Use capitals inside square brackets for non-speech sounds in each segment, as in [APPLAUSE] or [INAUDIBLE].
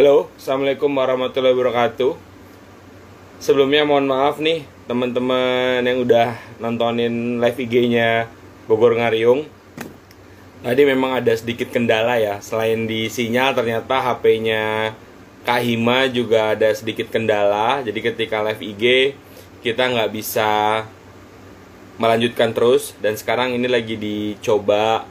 Halo, Assalamualaikum warahmatullahi wabarakatuh. Sebelumnya mohon maaf nih teman-teman yang udah nontonin live IG-nya Bogor Ngariung. Tadi memang ada sedikit kendala ya, selain di sinyal ternyata HP-nya Kahima juga ada sedikit kendala. Jadi ketika live IG kita nggak bisa melanjutkan terus dan sekarang ini lagi dicoba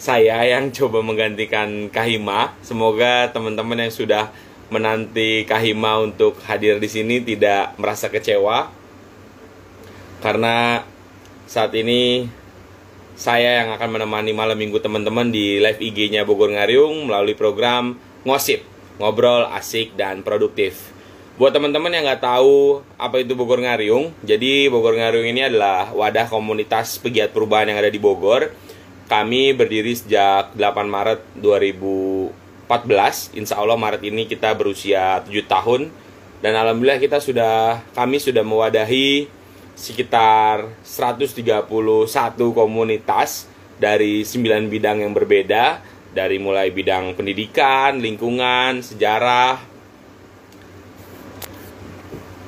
saya yang coba menggantikan Kahima. Semoga teman-teman yang sudah menanti Kahima untuk hadir di sini tidak merasa kecewa. Karena saat ini saya yang akan menemani malam minggu teman-teman di live IG-nya Bogor Ngariung melalui program Ngosip, ngobrol asik dan produktif. Buat teman-teman yang nggak tahu apa itu Bogor Ngariung, jadi Bogor Ngariung ini adalah wadah komunitas pegiat perubahan yang ada di Bogor kami berdiri sejak 8 Maret 2014. Insya Allah Maret ini kita berusia 7 tahun. Dan Alhamdulillah kita sudah, kami sudah mewadahi sekitar 131 komunitas dari 9 bidang yang berbeda. Dari mulai bidang pendidikan, lingkungan, sejarah,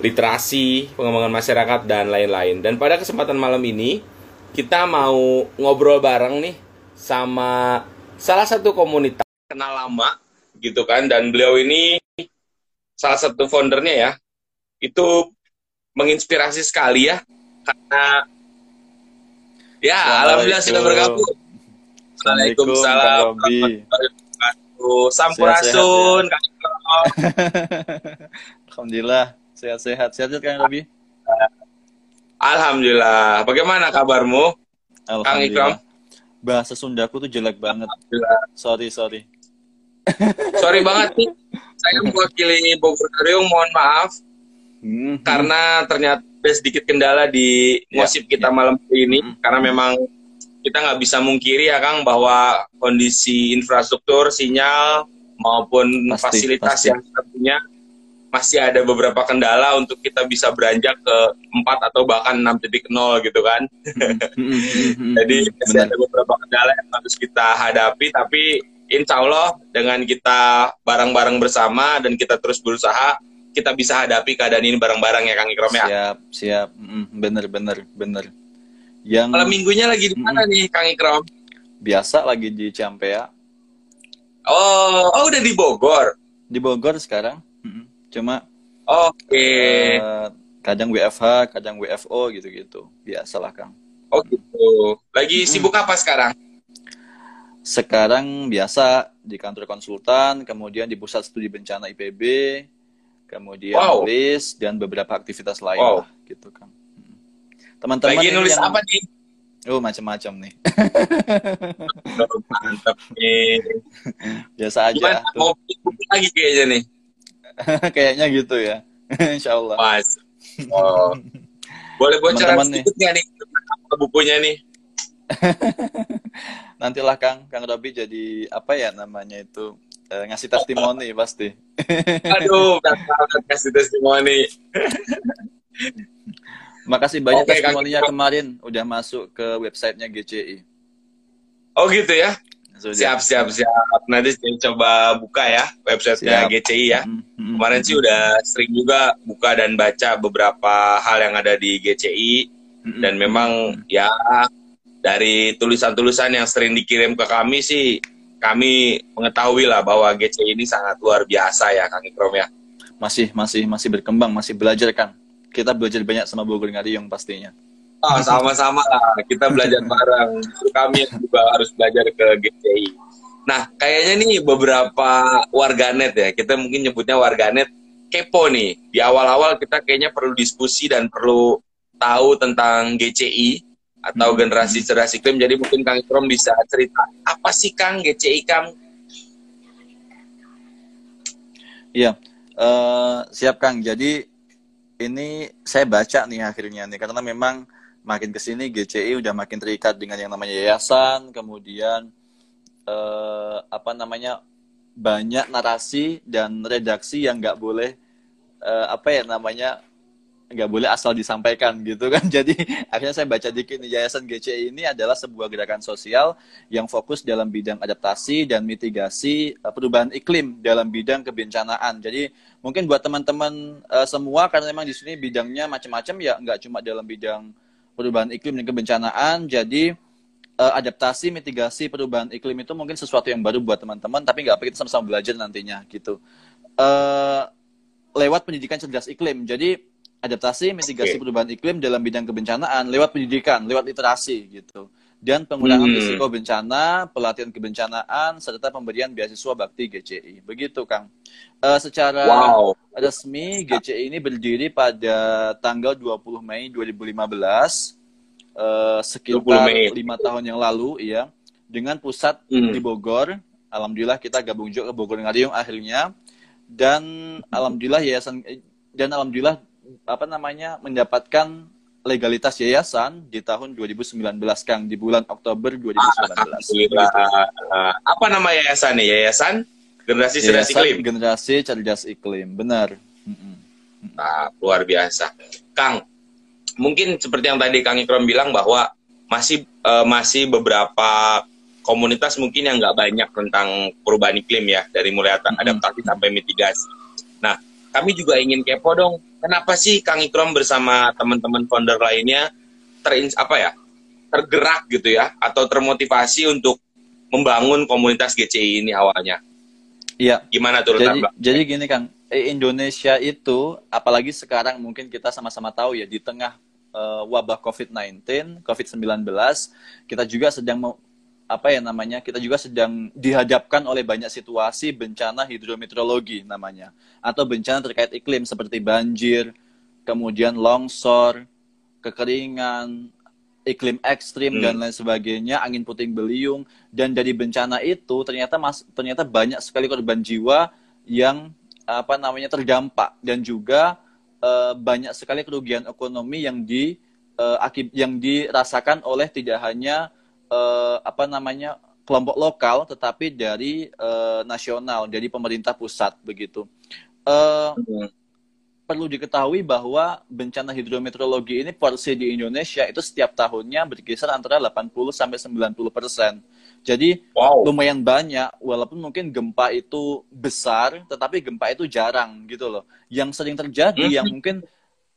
literasi, pengembangan masyarakat, dan lain-lain. Dan pada kesempatan malam ini, kita mau ngobrol bareng nih sama salah satu komunitas kenal lama gitu kan. Dan beliau ini salah satu foundernya ya. Itu menginspirasi sekali ya. Karena ya alhamdulillah sudah bergabung. Waalaikumsalam Sampurasun [LAUGHS] Alhamdulillah sehat-sehat. Sehat Kang Robi Alhamdulillah. Bagaimana kabarmu? Kang Ikram? Bahasa Sundaku tuh jelek banget. Sorry, sorry. sorry banget nih. Saya mewakili Bogor Riung, mohon maaf. Hmm, karena ternyata ada sedikit kendala di ya, ngosip kita ya. malam ini. Hmm. Karena memang kita nggak bisa mungkiri ya Kang bahwa kondisi infrastruktur, sinyal maupun pasti, fasilitas pasti. yang kita punya masih ada beberapa kendala untuk kita bisa beranjak ke 4 atau bahkan 6.0 gitu kan. [LAUGHS] Jadi masih ada beberapa kendala yang harus kita hadapi, tapi insya Allah dengan kita bareng-bareng bersama dan kita terus berusaha, kita bisa hadapi keadaan ini bareng-bareng ya Kang Ikrom ya. Siap, siap. Bener, bener, bener. Yang... Malam minggunya lagi di mana nih Kang Ikrom? Biasa lagi di Campea. Oh, oh udah di Bogor? Di Bogor sekarang cuma oke okay. uh, kadang WFH kadang WFO gitu-gitu biasalah kang oh gitu lagi hmm. sibuk apa sekarang sekarang biasa di kantor konsultan kemudian di pusat studi bencana IPB kemudian wow. nulis dan beberapa aktivitas lain wow. lah gitu kan teman-teman lagi nulis yang... apa nih Oh macam-macam nih. [LAUGHS] Mantap nih. [LAUGHS] Biasa aja. Gimana, mau lagi kayaknya nih. [LAUGHS] Kayaknya gitu ya. [LAUGHS] Insya Allah. Mas. Oh. Boleh bocoran sedikit nggak nih bukunya nih? [LAUGHS] Nantilah Kang, Kang Robi jadi apa ya namanya itu e, ngasih testimoni pasti. Aduh, kasih testimoni. Makasih banyak okay, testimoninya kemarin udah masuk ke websitenya GCI. Oh gitu ya? Siap, siap, siap. Nanti saya coba buka ya websitenya GCI ya. Mm-hmm. Kemarin sih udah sering juga buka dan baca beberapa hal yang ada di GCI. Mm-hmm. Dan memang ya dari tulisan-tulisan yang sering dikirim ke kami sih, kami mengetahui lah bahwa GCI ini sangat luar biasa ya Kang Ikrom ya. Masih, masih, masih berkembang, masih belajar kan. Kita belajar banyak sama Bogor Ngariung pastinya. Oh, sama-sama lah. Kita belajar bareng. Justru kami yang juga harus belajar ke GCI. Nah, kayaknya nih beberapa warganet ya, kita mungkin nyebutnya warganet kepo nih. Di awal-awal kita kayaknya perlu diskusi dan perlu tahu tentang GCI atau hmm. generasi cerdas iklim. Jadi mungkin Kang Ikrom bisa cerita apa sih Kang GCI Kang? Iya, uh, siap Kang. Jadi ini saya baca nih akhirnya nih karena memang makin ke sini GCI udah makin terikat dengan yang namanya yayasan, kemudian eh, apa namanya banyak narasi dan redaksi yang nggak boleh eh, apa ya namanya nggak boleh asal disampaikan gitu kan. [LAUGHS] Jadi akhirnya saya baca dikit nih Yayasan GCI ini adalah sebuah gerakan sosial yang fokus dalam bidang adaptasi dan mitigasi uh, perubahan iklim dalam bidang kebencanaan. Jadi mungkin buat teman-teman uh, semua karena memang di sini bidangnya macam-macam ya nggak cuma dalam bidang perubahan iklim dan kebencanaan. Jadi uh, adaptasi mitigasi perubahan iklim itu mungkin sesuatu yang baru buat teman-teman tapi nggak apa kita sama-sama belajar nantinya gitu. Uh, lewat pendidikan cerdas iklim. Jadi adaptasi mitigasi perubahan iklim dalam bidang kebencanaan lewat pendidikan, lewat literasi gitu. Dan pengurangan hmm. risiko bencana, pelatihan kebencanaan, serta pemberian beasiswa bakti GCI. Begitu, Kang. Uh, secara wow. resmi, GCI ini berdiri pada tanggal 20 Mei 2015, uh, sekitar lima tahun yang lalu, ya, dengan pusat hmm. di Bogor. Alhamdulillah kita gabung juga ke Bogor Ngariung akhirnya dan alhamdulillah yayasan dan alhamdulillah apa namanya mendapatkan legalitas yayasan di tahun 2019 Kang di bulan Oktober 2019. Apa nama yayasan nih? Yayasan Generasi Cerdas Iklim. Generasi Cerdas Iklim, benar. Nah, luar biasa. Kang, mungkin seperti yang tadi Kang Ikram bilang bahwa masih uh, masih beberapa komunitas mungkin yang nggak banyak tentang perubahan iklim ya dari mulai adaptasi hmm. sampai mitigasi. Nah, kami juga ingin kepo dong, kenapa sih Kang Ikrom bersama teman-teman founder lainnya terins apa ya tergerak gitu ya atau termotivasi untuk membangun komunitas GCI ini awalnya? Iya. Gimana tuh jadi, jadi gini Kang, eh, Indonesia itu apalagi sekarang mungkin kita sama-sama tahu ya di tengah uh, wabah COVID-19, COVID-19, kita juga sedang apa ya namanya kita juga sedang dihadapkan oleh banyak situasi bencana hidrometeorologi namanya atau bencana terkait iklim seperti banjir, kemudian longsor, kekeringan, iklim ekstrim hmm. dan lain sebagainya, angin puting beliung dan dari bencana itu ternyata mas ternyata banyak sekali korban jiwa yang apa namanya terdampak dan juga uh, banyak sekali kerugian ekonomi yang di uh, akib yang dirasakan oleh tidak hanya uh, apa namanya kelompok lokal tetapi dari uh, nasional dari pemerintah pusat begitu uh, hmm. perlu diketahui bahwa bencana hidrometeorologi ini porsi di Indonesia itu setiap tahunnya berkisar antara 80 sampai 90 persen jadi wow. lumayan banyak walaupun mungkin gempa itu besar tetapi gempa itu jarang gitu loh yang sering terjadi hmm. yang mungkin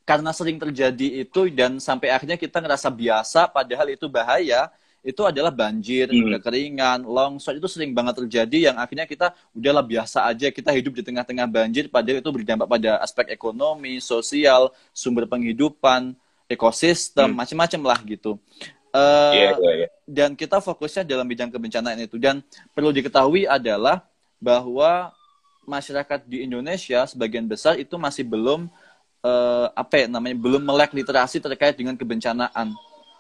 karena sering terjadi itu dan sampai akhirnya kita ngerasa biasa padahal itu bahaya itu adalah banjir, hmm. kekeringan, longsor itu sering banget terjadi yang akhirnya kita udahlah biasa aja kita hidup di tengah-tengah banjir padahal itu berdampak pada aspek ekonomi, sosial, sumber penghidupan, ekosistem, hmm. macam-macam lah gitu. Uh, yeah, yeah, yeah. Dan kita fokusnya dalam bidang kebencanaan itu dan perlu diketahui adalah bahwa masyarakat di Indonesia sebagian besar itu masih belum uh, apa ya namanya belum melek literasi terkait dengan kebencanaan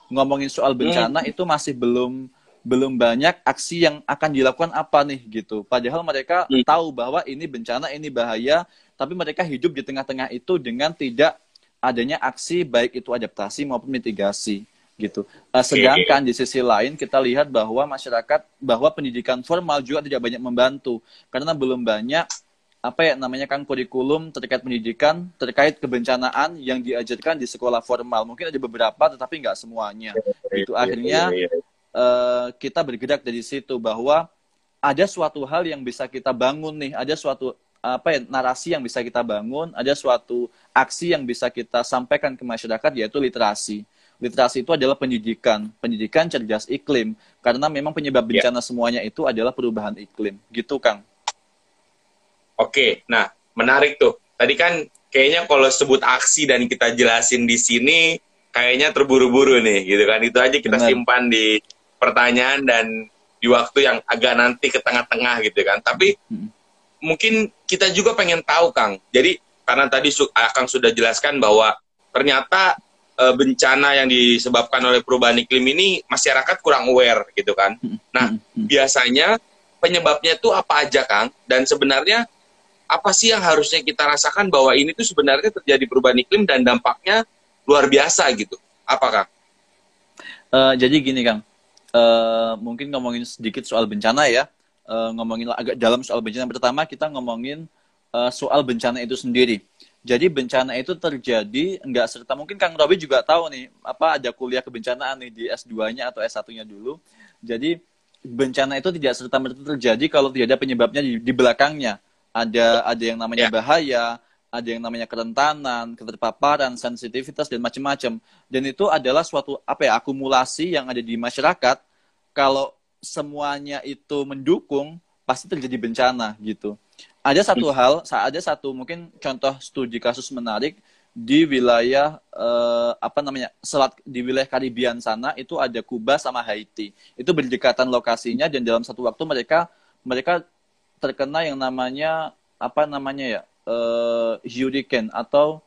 ngomongin soal hmm. bencana hmm. itu masih belum belum banyak aksi yang akan dilakukan apa nih gitu. Padahal mereka hmm. tahu bahwa ini bencana, ini bahaya, tapi mereka hidup di tengah-tengah itu dengan tidak adanya aksi baik itu adaptasi maupun mitigasi gitu. Uh, sedangkan di sisi lain kita lihat bahwa masyarakat bahwa pendidikan formal juga tidak banyak membantu karena belum banyak apa ya namanya kan kurikulum terkait pendidikan terkait kebencanaan yang diajarkan di sekolah formal. Mungkin ada beberapa tetapi nggak semuanya. Itu akhirnya uh, kita bergerak dari situ bahwa ada suatu hal yang bisa kita bangun nih. Ada suatu apa ya narasi yang bisa kita bangun. Ada suatu aksi yang bisa kita sampaikan ke masyarakat yaitu literasi. Literasi itu adalah pendidikan. Pendidikan cerdas iklim. Karena memang penyebab bencana yeah. semuanya itu adalah perubahan iklim. Gitu kang Oke, nah menarik tuh. Tadi kan kayaknya kalau sebut aksi dan kita jelasin di sini, kayaknya terburu-buru nih, gitu kan. Itu aja kita Benar. simpan di pertanyaan dan di waktu yang agak nanti ke tengah-tengah gitu kan. Tapi hmm. mungkin kita juga pengen tahu, Kang. Jadi karena tadi Kang sudah jelaskan bahwa ternyata e, bencana yang disebabkan oleh perubahan iklim ini masyarakat kurang aware gitu kan. Hmm. Nah, hmm. biasanya penyebabnya itu apa aja, Kang? Dan sebenarnya apa sih yang harusnya kita rasakan bahwa ini tuh sebenarnya terjadi perubahan iklim dan dampaknya luar biasa gitu. Apakah? Uh, jadi gini Kang, uh, mungkin ngomongin sedikit soal bencana ya. Uh, ngomongin agak dalam soal bencana. Pertama kita ngomongin uh, soal bencana itu sendiri. Jadi bencana itu terjadi enggak serta mungkin Kang Robi juga tahu nih apa ada kuliah kebencanaan nih di S2-nya atau S1-nya dulu. Jadi bencana itu tidak serta merta terjadi kalau tidak ada penyebabnya di, di belakangnya. Ada ada yang namanya yeah. bahaya, ada yang namanya kerentanan, keterpaparan, sensitivitas dan macam-macam. Dan itu adalah suatu apa ya akumulasi yang ada di masyarakat. Kalau semuanya itu mendukung, pasti terjadi bencana gitu ada satu hal, ada satu mungkin contoh studi kasus menarik di wilayah eh, apa namanya selat di wilayah Karibian sana itu ada Kuba sama Haiti itu berdekatan lokasinya dan dalam satu waktu mereka mereka terkena yang namanya apa namanya ya uh, hurricane atau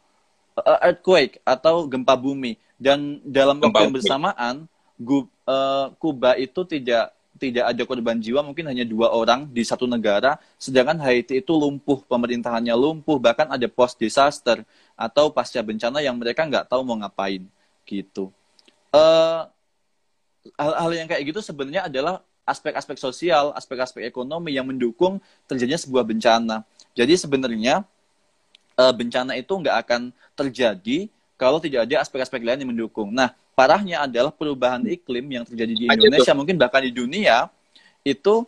uh, earthquake atau gempa bumi. Dan dalam waktu yang bersamaan uh, Kuba itu tidak tidak ada korban jiwa mungkin hanya dua orang di satu negara, sedangkan Haiti itu lumpuh, pemerintahannya lumpuh, bahkan ada post disaster atau pasca bencana yang mereka nggak tahu mau ngapain gitu. hal eh, hal-hal yang kayak gitu sebenarnya adalah aspek-aspek sosial, aspek-aspek ekonomi yang mendukung terjadinya sebuah bencana. Jadi sebenarnya uh, bencana itu nggak akan terjadi kalau tidak ada aspek-aspek lain yang mendukung. Nah, parahnya adalah perubahan iklim yang terjadi di Indonesia, mungkin bahkan di dunia, itu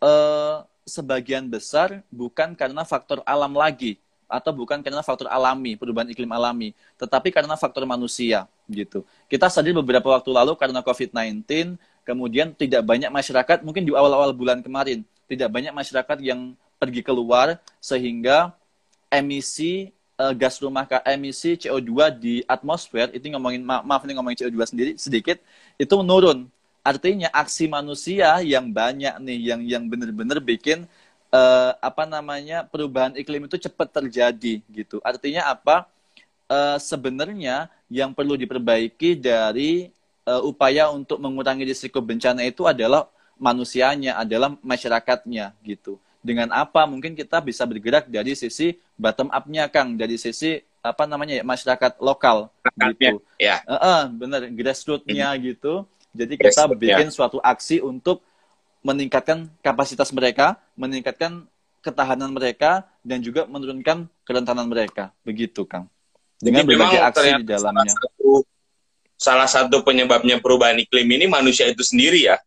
eh, sebagian besar bukan karena faktor alam lagi, atau bukan karena faktor alami, perubahan iklim alami, tetapi karena faktor manusia, gitu. Kita sadar beberapa waktu lalu karena COVID-19, kemudian tidak banyak masyarakat, mungkin di awal-awal bulan kemarin, tidak banyak masyarakat yang pergi keluar, sehingga emisi uh, gas rumah emisi CO2 di atmosfer itu ngomongin ma maaf nih ngomongin CO2 sendiri sedikit itu menurun. Artinya aksi manusia yang banyak nih yang yang benar-benar bikin uh, apa namanya perubahan iklim itu cepat terjadi gitu. Artinya apa? Uh, sebenarnya yang perlu diperbaiki dari uh, upaya untuk mengurangi risiko bencana itu adalah manusianya, adalah masyarakatnya gitu dengan apa mungkin kita bisa bergerak dari sisi bottom up-nya Kang dari sisi apa namanya ya masyarakat lokal gitu. Ya. Uh -uh, benar grassroots-nya hmm. gitu. Jadi kita bikin suatu aksi untuk meningkatkan kapasitas mereka, meningkatkan ketahanan mereka dan juga menurunkan kerentanan mereka. Begitu, Kang. Dengan Jadi berbagai aksi di dalamnya. Salah satu, salah satu penyebabnya perubahan iklim ini manusia itu sendiri ya.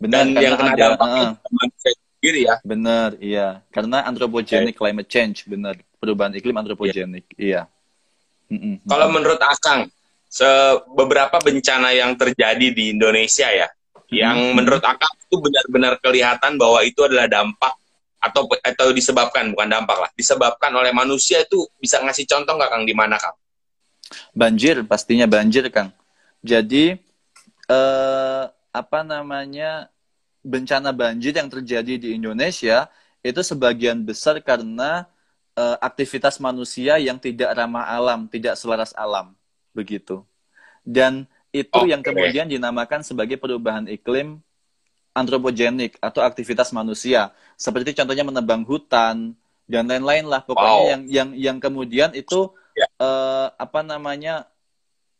Benar, dan yang kena dampak uh, manusia sendiri ya. Benar, iya. Karena anthropogenic okay. climate change, benar. Perubahan iklim anthropogenic, iya. iya. Kalau menurut Akang, beberapa bencana yang terjadi di Indonesia ya, yang menurut Akang itu benar-benar kelihatan bahwa itu adalah dampak atau atau disebabkan bukan dampak lah, disebabkan oleh manusia itu bisa ngasih contoh nggak Kang di mana Kang? Banjir, pastinya banjir Kang. Jadi eh, apa namanya bencana banjir yang terjadi di Indonesia itu sebagian besar karena uh, aktivitas manusia yang tidak ramah alam, tidak selaras alam, begitu. Dan itu okay. yang kemudian dinamakan sebagai perubahan iklim antropogenik atau aktivitas manusia. Seperti contohnya menebang hutan dan lain-lain lah. Pokoknya wow. yang yang yang kemudian itu yeah. Uh, apa namanya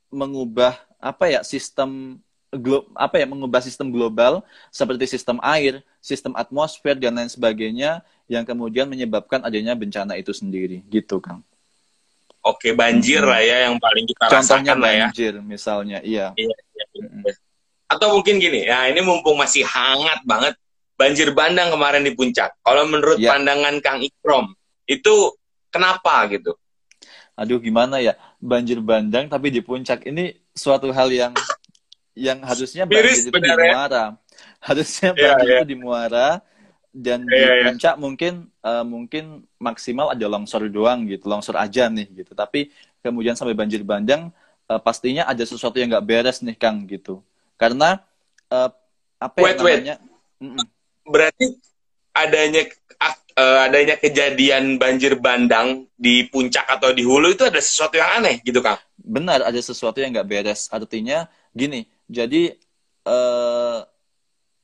mengubah apa ya sistem glo apa ya mengubah sistem global seperti sistem air, sistem atmosfer dan lain sebagainya yang kemudian menyebabkan adanya bencana itu sendiri gitu Kang. Oke banjir hmm. lah ya yang paling kita Contohnya rasakan lah ya. Banjir misalnya iya. Iya, iya, iya. Atau mungkin gini ya ini mumpung masih hangat banget banjir bandang kemarin di puncak. Kalau menurut ya. pandangan Kang Ikrom itu kenapa gitu? Aduh gimana ya banjir bandang tapi di puncak ini suatu hal yang yang harusnya banjir itu di Muara. [LAUGHS] Harusnya banjir yeah, yeah. itu di Muara dan yeah, di iya. puncak yeah. mungkin uh, mungkin maksimal ada longsor doang gitu, longsor aja nih gitu. Tapi kemudian sampai banjir bandang uh, pastinya ada sesuatu yang nggak beres nih Kang gitu. Karena uh, apa wait, namanya? Wait. Berarti adanya uh, adanya kejadian banjir bandang di puncak atau di hulu itu ada sesuatu yang aneh gitu Kang? Benar, ada sesuatu yang nggak beres. Artinya gini, jadi eh,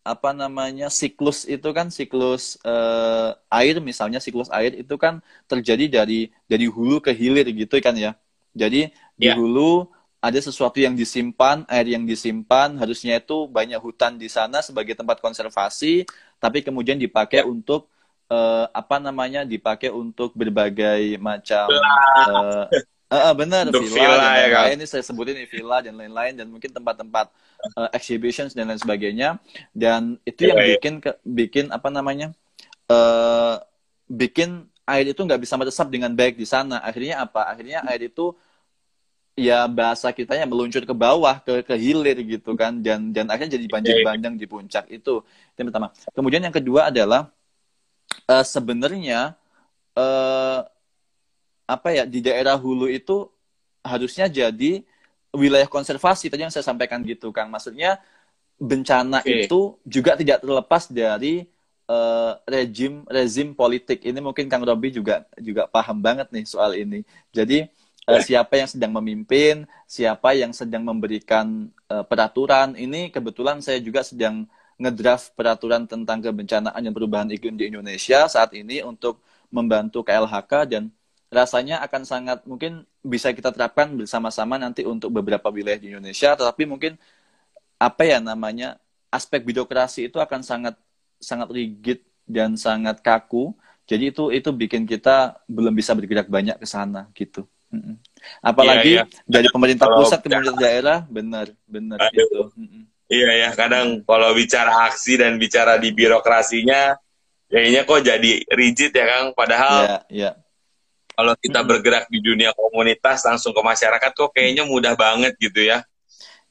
apa namanya siklus itu kan siklus eh, air misalnya siklus air itu kan terjadi dari dari hulu ke hilir gitu kan ya. Jadi di yeah. hulu ada sesuatu yang disimpan, air yang disimpan, harusnya itu banyak hutan di sana sebagai tempat konservasi, tapi kemudian dipakai yeah. untuk uh, apa namanya dipakai untuk berbagai macam uh, uh, benar villa, villa dan ya, lain-lain. Ini saya sebutin ini villa dan lain-lain dan mungkin tempat-tempat uh, exhibitions dan lain sebagainya. Dan itu yang iya. bikin ke, bikin apa namanya uh, bikin air itu nggak bisa meresap dengan baik di sana. Akhirnya apa? Akhirnya air itu ya bahasa kitanya meluncur ke bawah ke ke hilir gitu kan. Dan dan akhirnya jadi banjir iya. bandang di puncak itu yang pertama. Kemudian yang kedua adalah uh, sebenarnya uh, apa ya di daerah hulu itu harusnya jadi wilayah konservasi tadi yang saya sampaikan gitu Kang. Maksudnya bencana okay. itu juga tidak terlepas dari uh, rejim rezim politik. Ini mungkin Kang Robi juga juga paham banget nih soal ini. Jadi uh, siapa yang sedang memimpin siapa yang sedang memberikan uh, peraturan ini kebetulan saya juga sedang ngedraft peraturan tentang kebencanaan dan perubahan iklim di Indonesia saat ini untuk membantu KLHK dan rasanya akan sangat mungkin bisa kita terapkan bersama-sama nanti untuk beberapa wilayah di Indonesia. Tetapi mungkin apa ya namanya aspek birokrasi itu akan sangat sangat rigid dan sangat kaku. Jadi itu itu bikin kita belum bisa bergerak banyak ke sana gitu. Apalagi iya, iya. dari pemerintah pusat ke pemerintah daerah benar benar gitu Iya ya, kadang kalau bicara aksi dan bicara di birokrasinya, kayaknya kok jadi rigid ya Kang. Padahal yeah, yeah. kalau kita hmm. bergerak di dunia komunitas langsung ke masyarakat kok kayaknya mudah banget gitu ya.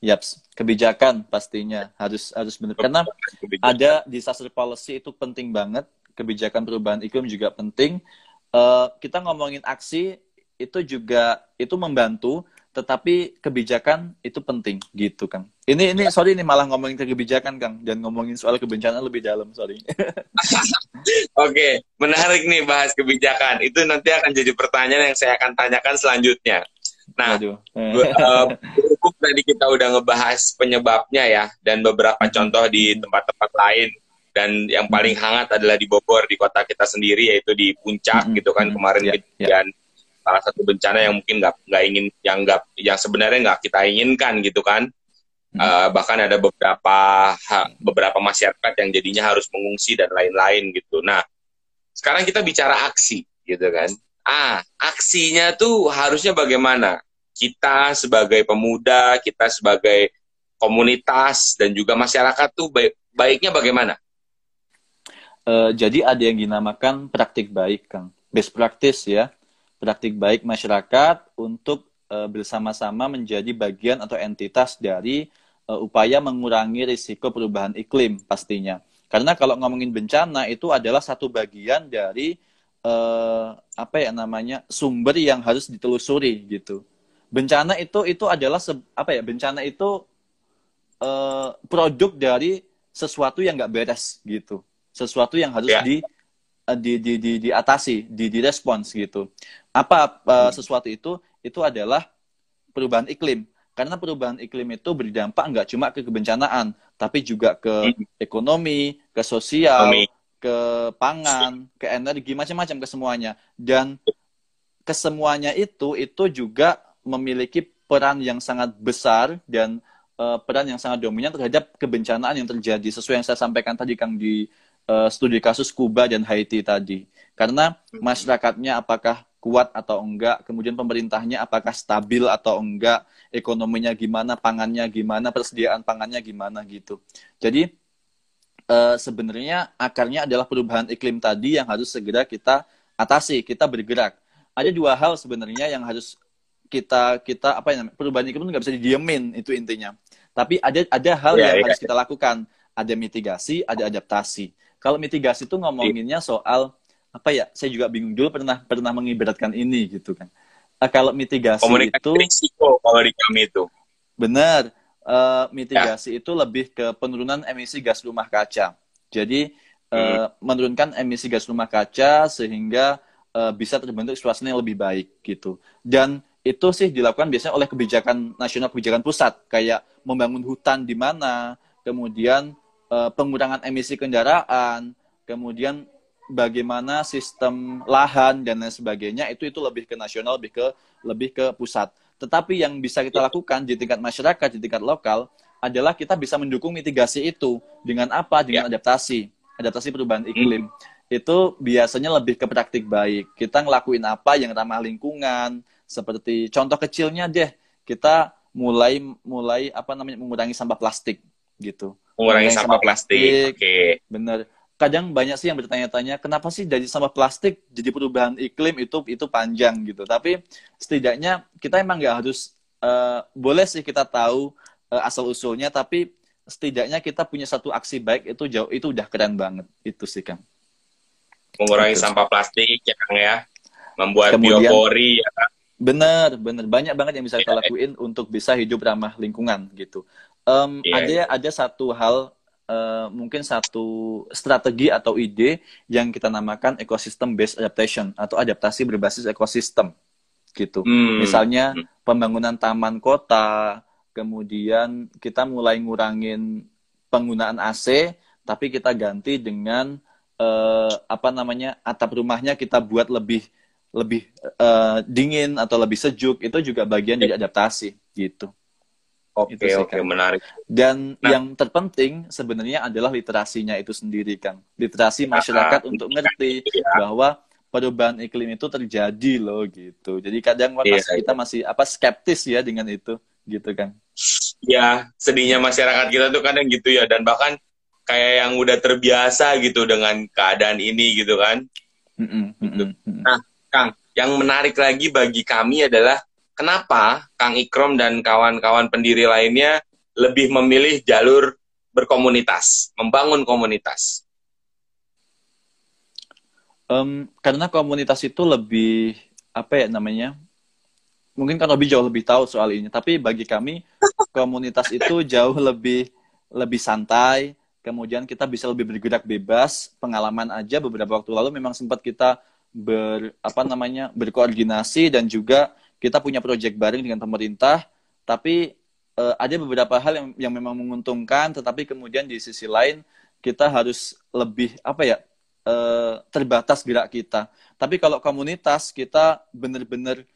Yaps, kebijakan pastinya harus harus benar. Karena kebijakan. ada disaster policy itu penting banget, kebijakan perubahan iklim juga penting. Uh, kita ngomongin aksi itu juga itu membantu, tetapi kebijakan itu penting gitu kan. Ini ini sorry ini malah ngomongin ke kebijakan Kang dan ngomongin soal kebencanaan lebih dalam sorry. [LAUGHS] Oke, menarik nih bahas kebijakan. Itu nanti akan jadi pertanyaan yang saya akan tanyakan selanjutnya. Nah, Aduh. uh, tadi kita udah ngebahas penyebabnya ya dan beberapa contoh di tempat-tempat lain dan yang paling hangat adalah di Bogor di kota kita sendiri yaitu di puncak gitu kan kemarin yeah, kejadian yeah salah satu bencana yang mungkin nggak nggak ingin yang nggak yang sebenarnya nggak kita inginkan gitu kan hmm. Uh, bahkan ada beberapa ha, beberapa masyarakat yang jadinya harus mengungsi dan lain-lain gitu. Nah sekarang kita bicara aksi gitu kan? Ah aksinya tuh harusnya bagaimana? Kita sebagai pemuda kita sebagai komunitas dan juga masyarakat tuh baik, baiknya bagaimana? Uh, jadi ada yang dinamakan praktik baik kang. Best practice ya. Praktik baik masyarakat untuk uh, bersama-sama menjadi bagian atau entitas dari uh, upaya mengurangi risiko perubahan iklim pastinya. Karena kalau ngomongin bencana itu adalah satu bagian dari uh, apa ya namanya sumber yang harus ditelusuri gitu. Bencana itu itu adalah apa ya bencana itu uh, produk dari sesuatu yang nggak beres gitu, sesuatu yang harus yeah. di di di di diatasi, di direspons gitu. Apa uh, sesuatu itu? Itu adalah perubahan iklim. Karena perubahan iklim itu berdampak nggak cuma ke kebencanaan, tapi juga ke ekonomi, ke sosial, ke pangan, ke energi, macam-macam ke semuanya. Dan kesemuanya itu itu juga memiliki peran yang sangat besar dan uh, peran yang sangat dominan terhadap kebencanaan yang terjadi sesuai yang saya sampaikan tadi Kang di uh, studi kasus Kuba dan Haiti tadi. Karena hmm. masyarakatnya apakah kuat atau enggak, kemudian pemerintahnya apakah stabil atau enggak, ekonominya gimana, pangannya gimana, persediaan pangannya gimana gitu. Jadi uh, sebenarnya akarnya adalah perubahan iklim tadi yang harus segera kita atasi, kita bergerak. Ada dua hal sebenarnya yang harus kita kita apa yang perubahan iklim itu nggak bisa didiemin itu intinya. Tapi ada ada hal yeah, yang yeah. harus kita lakukan. Ada mitigasi, ada adaptasi. Kalau mitigasi itu ngomonginnya soal apa ya saya juga bingung dulu pernah pernah mengibaratkan ini gitu kan. Uh, kalau mitigasi Komunikasi itu risiko kalau di kami itu. Benar. Uh, mitigasi ya. itu lebih ke penurunan emisi gas rumah kaca. Jadi uh, hmm. menurunkan emisi gas rumah kaca sehingga uh, bisa terbentuk suasana yang lebih baik gitu. Dan itu sih dilakukan biasanya oleh kebijakan nasional kebijakan pusat. Kayak membangun hutan di mana kemudian uh, pengurangan emisi kendaraan kemudian bagaimana sistem lahan dan lain sebagainya itu itu lebih ke nasional lebih ke lebih ke pusat tetapi yang bisa kita lakukan di tingkat masyarakat di tingkat lokal adalah kita bisa mendukung mitigasi itu dengan apa dengan ya. adaptasi adaptasi perubahan iklim itu biasanya lebih ke praktik baik. Kita ngelakuin apa yang ramah lingkungan, seperti contoh kecilnya deh, kita mulai mulai apa namanya mengurangi sampah plastik gitu. Mengurangi sampah, sampah plastik. Oke. Okay. Bener. Kadang banyak sih yang bertanya-tanya, kenapa sih dari sampah plastik jadi perubahan iklim itu itu panjang gitu. Tapi setidaknya kita emang nggak harus uh, boleh sih kita tahu uh, asal usulnya, tapi setidaknya kita punya satu aksi baik itu jauh itu udah keren banget itu sih kang mengurangi sampah plastik ya Kang ya membuat biopori ya Kang bener bener banyak banget yang bisa kita iya. lakuin untuk bisa hidup ramah lingkungan gitu um, yeah. ada iya. ada satu hal uh, mungkin satu strategi atau ide yang kita namakan ecosystem based adaptation atau adaptasi berbasis ekosistem gitu hmm. misalnya hmm. pembangunan taman kota kemudian kita mulai ngurangin penggunaan AC tapi kita ganti dengan uh, apa namanya atap rumahnya kita buat lebih lebih uh, dingin atau lebih sejuk itu juga bagian dari adaptasi gitu. Oke okay, oke okay, menarik. Dan nah. yang terpenting sebenarnya adalah literasinya itu sendiri kan. Literasi nah, masyarakat nah, untuk ngerti ya. bahwa perubahan iklim itu terjadi loh gitu. Jadi kadang yeah, kita masih apa skeptis ya dengan itu gitu kan. Ya sedihnya masyarakat kita tuh kadang gitu ya dan bahkan kayak yang udah terbiasa gitu dengan keadaan ini gitu kan. Gitu. Nah, Kang, yang menarik lagi bagi kami adalah kenapa Kang Ikrom dan kawan-kawan pendiri lainnya lebih memilih jalur berkomunitas, membangun komunitas. Um, karena komunitas itu lebih apa ya namanya? Mungkin kan lebih jauh lebih tahu soal ini. Tapi bagi kami [LAUGHS] komunitas itu jauh lebih lebih santai, kemudian kita bisa lebih bergerak bebas. Pengalaman aja beberapa waktu lalu memang sempat kita ber apa namanya berkoordinasi dan juga kita punya proyek bareng dengan pemerintah. Tapi uh, ada beberapa hal yang yang memang menguntungkan, tetapi kemudian di sisi lain kita harus lebih apa ya uh, terbatas gerak kita. Tapi kalau komunitas kita benar-benar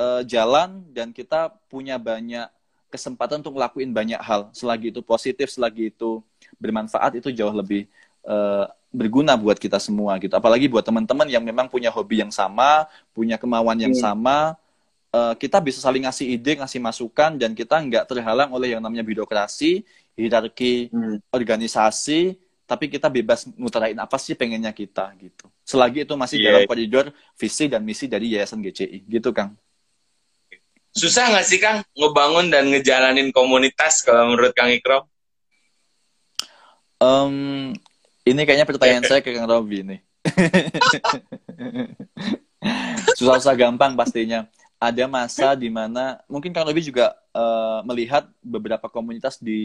uh, jalan dan kita punya banyak kesempatan untuk ngelakuin banyak hal. Selagi itu positif, selagi itu bermanfaat itu jauh lebih uh, berguna buat kita semua gitu. Apalagi buat teman-teman yang memang punya hobi yang sama, punya kemauan yang hmm. sama, uh, kita bisa saling ngasih ide, ngasih masukan, dan kita nggak terhalang oleh yang namanya birokrasi, hierarki hmm. organisasi, tapi kita bebas ngutarain apa sih pengennya kita gitu. Selagi itu masih yeah. dalam koridor visi dan misi dari Yayasan GCI, gitu Kang. Susah nggak sih Kang ngebangun dan ngejalanin komunitas kalau menurut Kang Ikrom? Um, ini kayaknya pertanyaan [LAUGHS] saya ke Kang Robi nih. [LAUGHS] Susah-susah gampang pastinya. Ada masa di mana mungkin Kang Robi juga uh, melihat beberapa komunitas di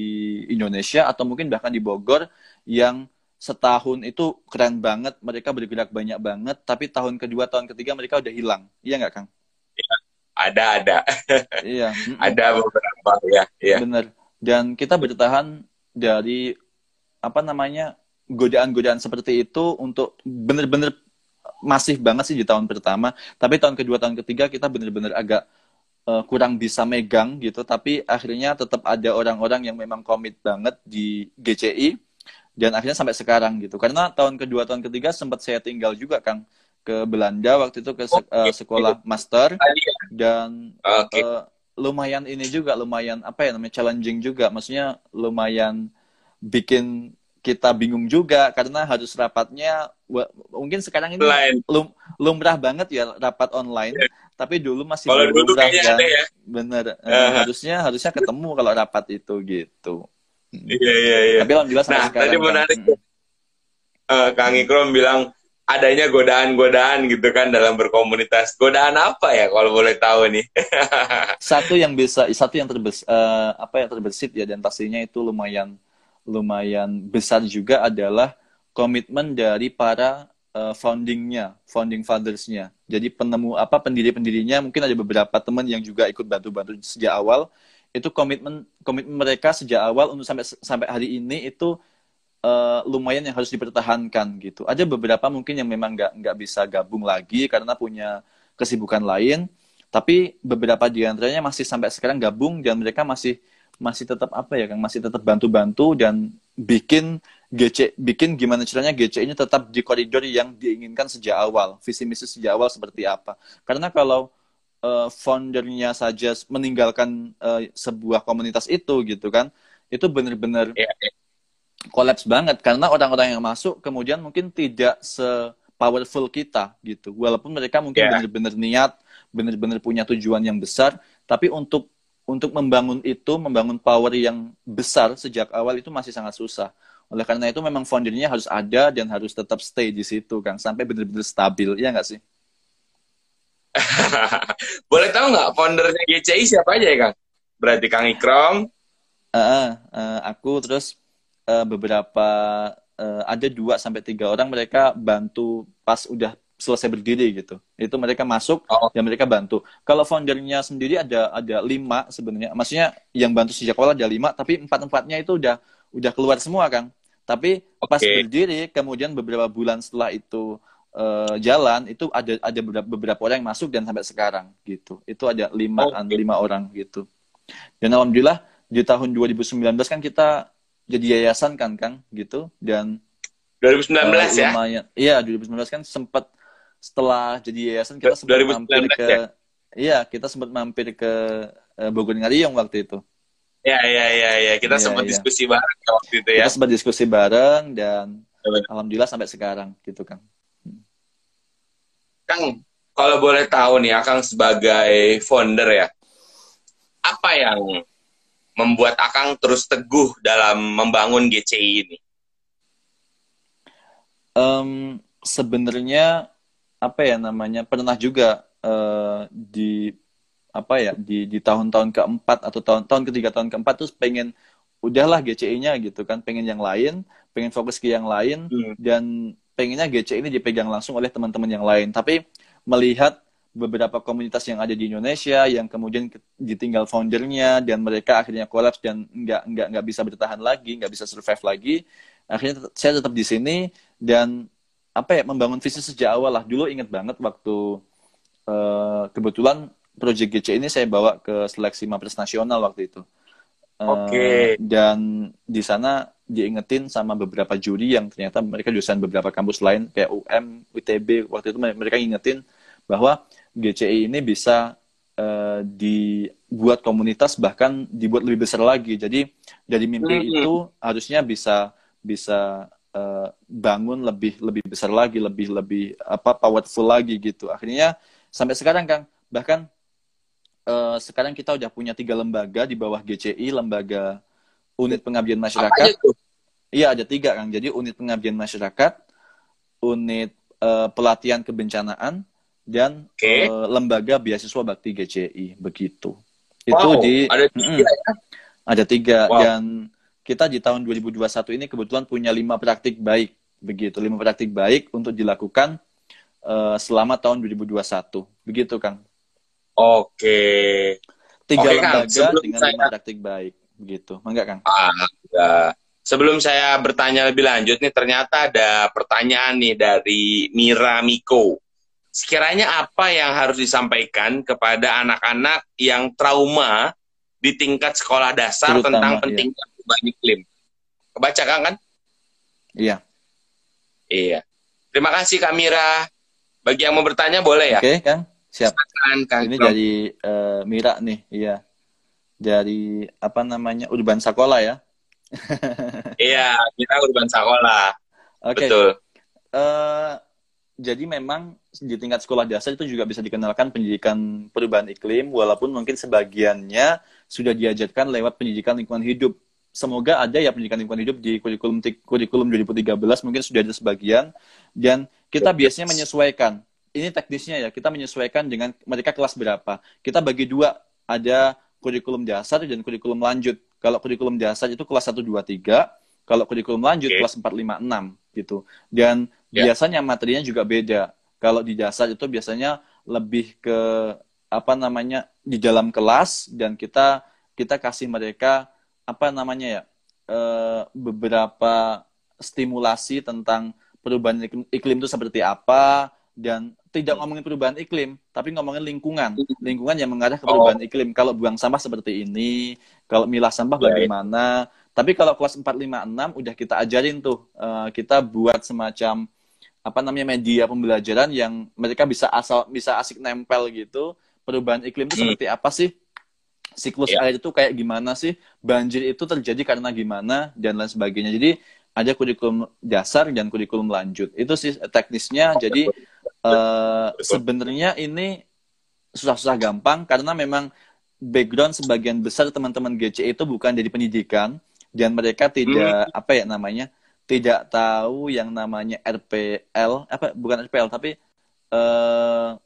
Indonesia atau mungkin bahkan di Bogor yang setahun itu keren banget, mereka bergerak banyak banget, tapi tahun kedua, tahun ketiga mereka udah hilang. Iya nggak Kang? Ya, ada, ada. [LAUGHS] iya. ada beberapa, ya. ya. Bener. Dan kita bertahan dari apa namanya godaan-godaan seperti itu untuk bener-bener masih banget sih di tahun pertama. Tapi tahun kedua tahun ketiga kita bener-bener agak uh, kurang bisa megang gitu. Tapi akhirnya tetap ada orang-orang yang memang komit banget di GCI dan akhirnya sampai sekarang gitu. Karena tahun kedua tahun ketiga sempat saya tinggal juga Kang ke Belanda waktu itu ke se uh, sekolah master. Dan okay. uh, lumayan ini juga lumayan apa ya namanya challenging juga. Maksudnya lumayan bikin kita bingung juga karena harus rapatnya mungkin sekarang ini lum, lumrah banget ya rapat online yeah. tapi dulu masih kalau dulu lumrah kan. ya. bener uh, harusnya harusnya ketemu kalau rapat itu gitu. Iya iya iya. Tapi alhamdulillah nah sekarang tadi menarik kan, uh, Kang Ikrom bilang adanya godaan-godaan gitu kan dalam berkomunitas. Godaan apa ya kalau boleh tahu nih? [LAUGHS] Satu yang bisa satu yang terbes uh, apa yang terbesit ya dan pastinya itu lumayan lumayan besar juga adalah komitmen dari para uh, foundingnya, founding fathersnya. Jadi penemu apa pendiri-pendirinya mungkin ada beberapa teman yang juga ikut bantu-bantu sejak awal. Itu komitmen komitmen mereka sejak awal untuk sampai sampai hari ini itu uh, lumayan yang harus dipertahankan gitu. Ada beberapa mungkin yang memang nggak nggak bisa gabung lagi karena punya kesibukan lain. Tapi beberapa di antaranya masih sampai sekarang gabung dan mereka masih masih tetap apa ya Kang masih tetap bantu-bantu dan bikin GC bikin gimana caranya GC ini tetap di koridor yang diinginkan sejak awal, visi misi sejak awal seperti apa. Karena kalau uh, foundernya saja meninggalkan uh, sebuah komunitas itu gitu kan, itu benar-benar yeah. kolaps banget karena orang-orang yang masuk kemudian mungkin tidak se powerful kita gitu. Walaupun mereka mungkin yeah. benar-benar niat, benar-benar punya tujuan yang besar, tapi untuk untuk membangun itu, membangun power yang besar sejak awal itu masih sangat susah. Oleh karena itu memang foundernya harus ada dan harus tetap stay di situ, Kang, sampai benar-benar stabil, ya nggak sih? [LAUGHS] Boleh tahu nggak foundernya GCI siapa aja ya, Kang? Berarti Kang Ikrom? Uh, uh, aku terus uh, beberapa uh, ada dua sampai tiga orang mereka bantu pas udah selesai berdiri gitu. Itu mereka masuk oh. dan mereka bantu. Kalau foundernya sendiri ada ada lima sebenarnya. Maksudnya yang bantu sejak awal ada lima, tapi empat empatnya itu udah udah keluar semua, Kang. Tapi okay. pas berdiri, kemudian beberapa bulan setelah itu uh, jalan, itu ada ada beberapa, beberapa orang yang masuk dan sampai sekarang gitu. Itu ada lima okay. lima orang gitu. Dan alhamdulillah di tahun 2019 kan kita jadi yayasan kan, Kang, gitu. Dan 2019 uh, eh, ya? Lumayan. Iya, 2019 kan sempat setelah jadi yayasan kita sempat mampir ke ya? Iya, kita sempat mampir ke uh, Bogor Ngariung waktu itu. Ya, ya, ya, ya. Kita ya, sempat ya. diskusi bareng waktu itu ya. Kita sempat diskusi bareng dan ya, alhamdulillah sampai sekarang gitu kan. Kang, kalau boleh tahu nih, Akang sebagai founder ya, apa yang membuat Akang terus teguh dalam membangun GCI ini? Um, sebenarnya apa ya namanya pernah juga uh, di apa ya di di tahun-tahun keempat atau tahun tahun ketiga tahun keempat terus pengen udahlah GCI-nya gitu kan pengen yang lain pengen fokus ke yang lain hmm. dan pengennya GCI ini dipegang langsung oleh teman-teman yang lain tapi melihat beberapa komunitas yang ada di Indonesia yang kemudian ditinggal foundernya dan mereka akhirnya kolaps dan nggak nggak nggak bisa bertahan lagi nggak bisa survive lagi akhirnya saya tetap di sini dan apa ya membangun visi sejak awal lah dulu inget banget waktu uh, kebetulan Project GC ini saya bawa ke seleksi Mapres nasional waktu itu. Uh, Oke. Okay. Dan di sana diingetin sama beberapa juri yang ternyata mereka jurusan beberapa kampus lain kayak UM, UTB waktu itu mereka ingetin bahwa GCI ini bisa uh, dibuat komunitas bahkan dibuat lebih besar lagi. Jadi dari mimpi mm -hmm. itu harusnya bisa bisa uh, bangun lebih lebih besar lagi, lebih lebih apa powerful lagi gitu. Akhirnya sampai sekarang Kang bahkan uh, sekarang kita udah punya tiga lembaga di bawah GCI, lembaga unit pengabdian masyarakat. Iya ada tiga kan. Jadi unit pengabdian masyarakat, unit uh, pelatihan kebencanaan, dan okay. uh, lembaga beasiswa bakti GCI begitu. Wow, Itu di ada tiga, mm, ya? ada tiga wow. dan kita di tahun 2021 ini kebetulan punya lima praktik baik begitu lima praktik baik untuk dilakukan uh, selama tahun 2021 begitu Kang. Oke. Tiga Oke, lembaga Kang. dengan saya... lima praktik baik, begitu. Enggak, Kang? Ah, ya. Sebelum saya bertanya lebih lanjut nih, ternyata ada pertanyaan nih dari Mira Miko. Sekiranya apa yang harus disampaikan kepada anak-anak yang trauma di tingkat sekolah dasar Terutama, tentang iya. pentingnya iya. Perubahan iklim? Kebaca kan kan? Iya. Iya. Terima kasih Kak Mira. Bagi yang mau bertanya boleh ya? Oke, okay, Kang. Siap. Kang Ini dari uh, Mira nih, iya. Dari apa namanya? Urban Sakola ya. [LAUGHS] iya, kita Urban Sakola. Oke. Okay. Betul. Uh, jadi memang di tingkat sekolah dasar itu juga bisa dikenalkan pendidikan perubahan iklim walaupun mungkin sebagiannya sudah diajarkan lewat pendidikan lingkungan hidup. Semoga ada ya pendidikan lingkungan hidup di kurikulum kurikulum 2013 mungkin sudah ada sebagian dan kita biasanya menyesuaikan ini teknisnya ya, kita menyesuaikan dengan mereka kelas berapa. Kita bagi dua, ada kurikulum dasar dan kurikulum lanjut. Kalau kurikulum dasar itu kelas 1, 2, 3. Kalau kurikulum lanjut okay. kelas 4, 5, 6 gitu. Dan yeah. biasanya materinya juga beda. Kalau di dasar itu biasanya lebih ke apa namanya di dalam kelas dan kita kita kasih mereka apa namanya ya e, beberapa stimulasi tentang perubahan iklim, iklim itu seperti apa dan tidak hmm. ngomongin perubahan iklim, tapi ngomongin lingkungan. Hmm. Lingkungan yang mengarah ke perubahan oh. iklim. Kalau buang sampah seperti ini, kalau milah sampah yeah, bagaimana. Yeah. Tapi kalau kelas 4, 5, 6 udah kita ajarin tuh, uh, kita buat semacam apa namanya media pembelajaran yang mereka bisa asal bisa asik nempel gitu. Perubahan iklim itu hmm. seperti apa sih? Siklus yeah. air itu kayak gimana sih? Banjir itu terjadi karena gimana dan lain sebagainya. Jadi ada kurikulum dasar dan kurikulum lanjut. Itu sih teknisnya. Jadi uh, sebenarnya ini susah-susah gampang karena memang background sebagian besar teman-teman GC itu bukan dari pendidikan dan mereka tidak hmm. apa ya namanya tidak tahu yang namanya RPL apa bukan RPL tapi uh,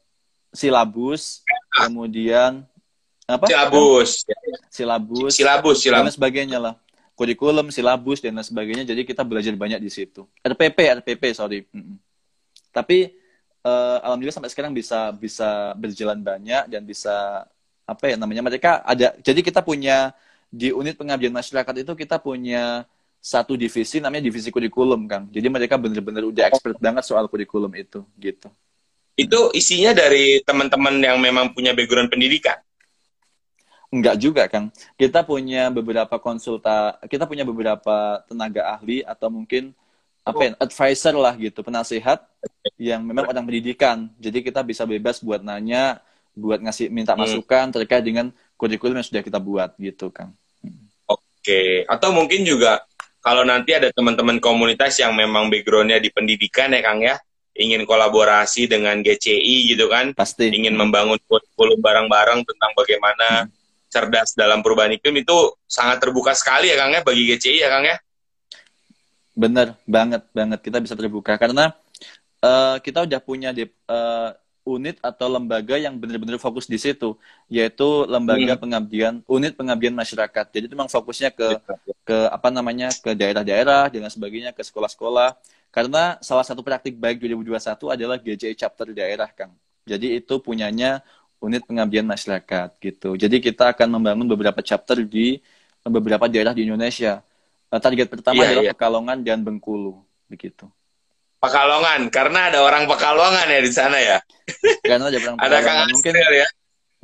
silabus kemudian apa? Silabus. Silabus. Silabus silabus dan sebagainya lah. Kurikulum silabus dan lain sebagainya. Jadi kita belajar banyak di situ. RPP RPP sorry. Tapi uh, alhamdulillah sampai sekarang bisa bisa berjalan banyak dan bisa apa ya namanya mereka ada jadi kita punya di unit pengabdian masyarakat itu kita punya satu divisi namanya divisi kurikulum Kang. Jadi mereka benar-benar udah expert banget soal kurikulum itu gitu. Itu isinya dari teman-teman yang memang punya background pendidikan. Enggak juga, Kang. Kita punya beberapa konsulta, kita punya beberapa tenaga ahli atau mungkin apa ya, advisor lah gitu, penasehat yang memang orang pendidikan. Jadi kita bisa bebas buat nanya, buat ngasih minta hmm. masukan terkait dengan kurikulum yang sudah kita buat gitu, Kang. Oke, atau mungkin juga kalau nanti ada teman-teman komunitas yang memang backgroundnya di pendidikan ya Kang ya, ingin kolaborasi dengan GCI gitu kan, pasti ingin membangun kurikulum bareng-bareng tentang bagaimana hmm. Cerdas dalam perubahan iklim itu sangat terbuka sekali ya Kang ya bagi GCI ya Kang ya. Bener banget banget kita bisa terbuka karena uh, kita udah punya di, uh, unit atau lembaga yang benar-benar fokus di situ, yaitu lembaga hmm. pengabdian, unit pengabdian masyarakat. Jadi memang fokusnya ke ke apa namanya ke daerah-daerah dan sebagainya, ke sekolah-sekolah. Karena salah satu praktik baik 2021 adalah GJI chapter daerah, Kang. Jadi itu punyanya unit pengabdian masyarakat gitu. Jadi kita akan membangun beberapa chapter di beberapa daerah di Indonesia. Eh, target pertama iya, adalah iya. Pekalongan dan Bengkulu, begitu. Pekalongan karena ada orang Pekalongan ya di sana ya. Karena ada orang [LAUGHS] Ada Kang mungkin ya.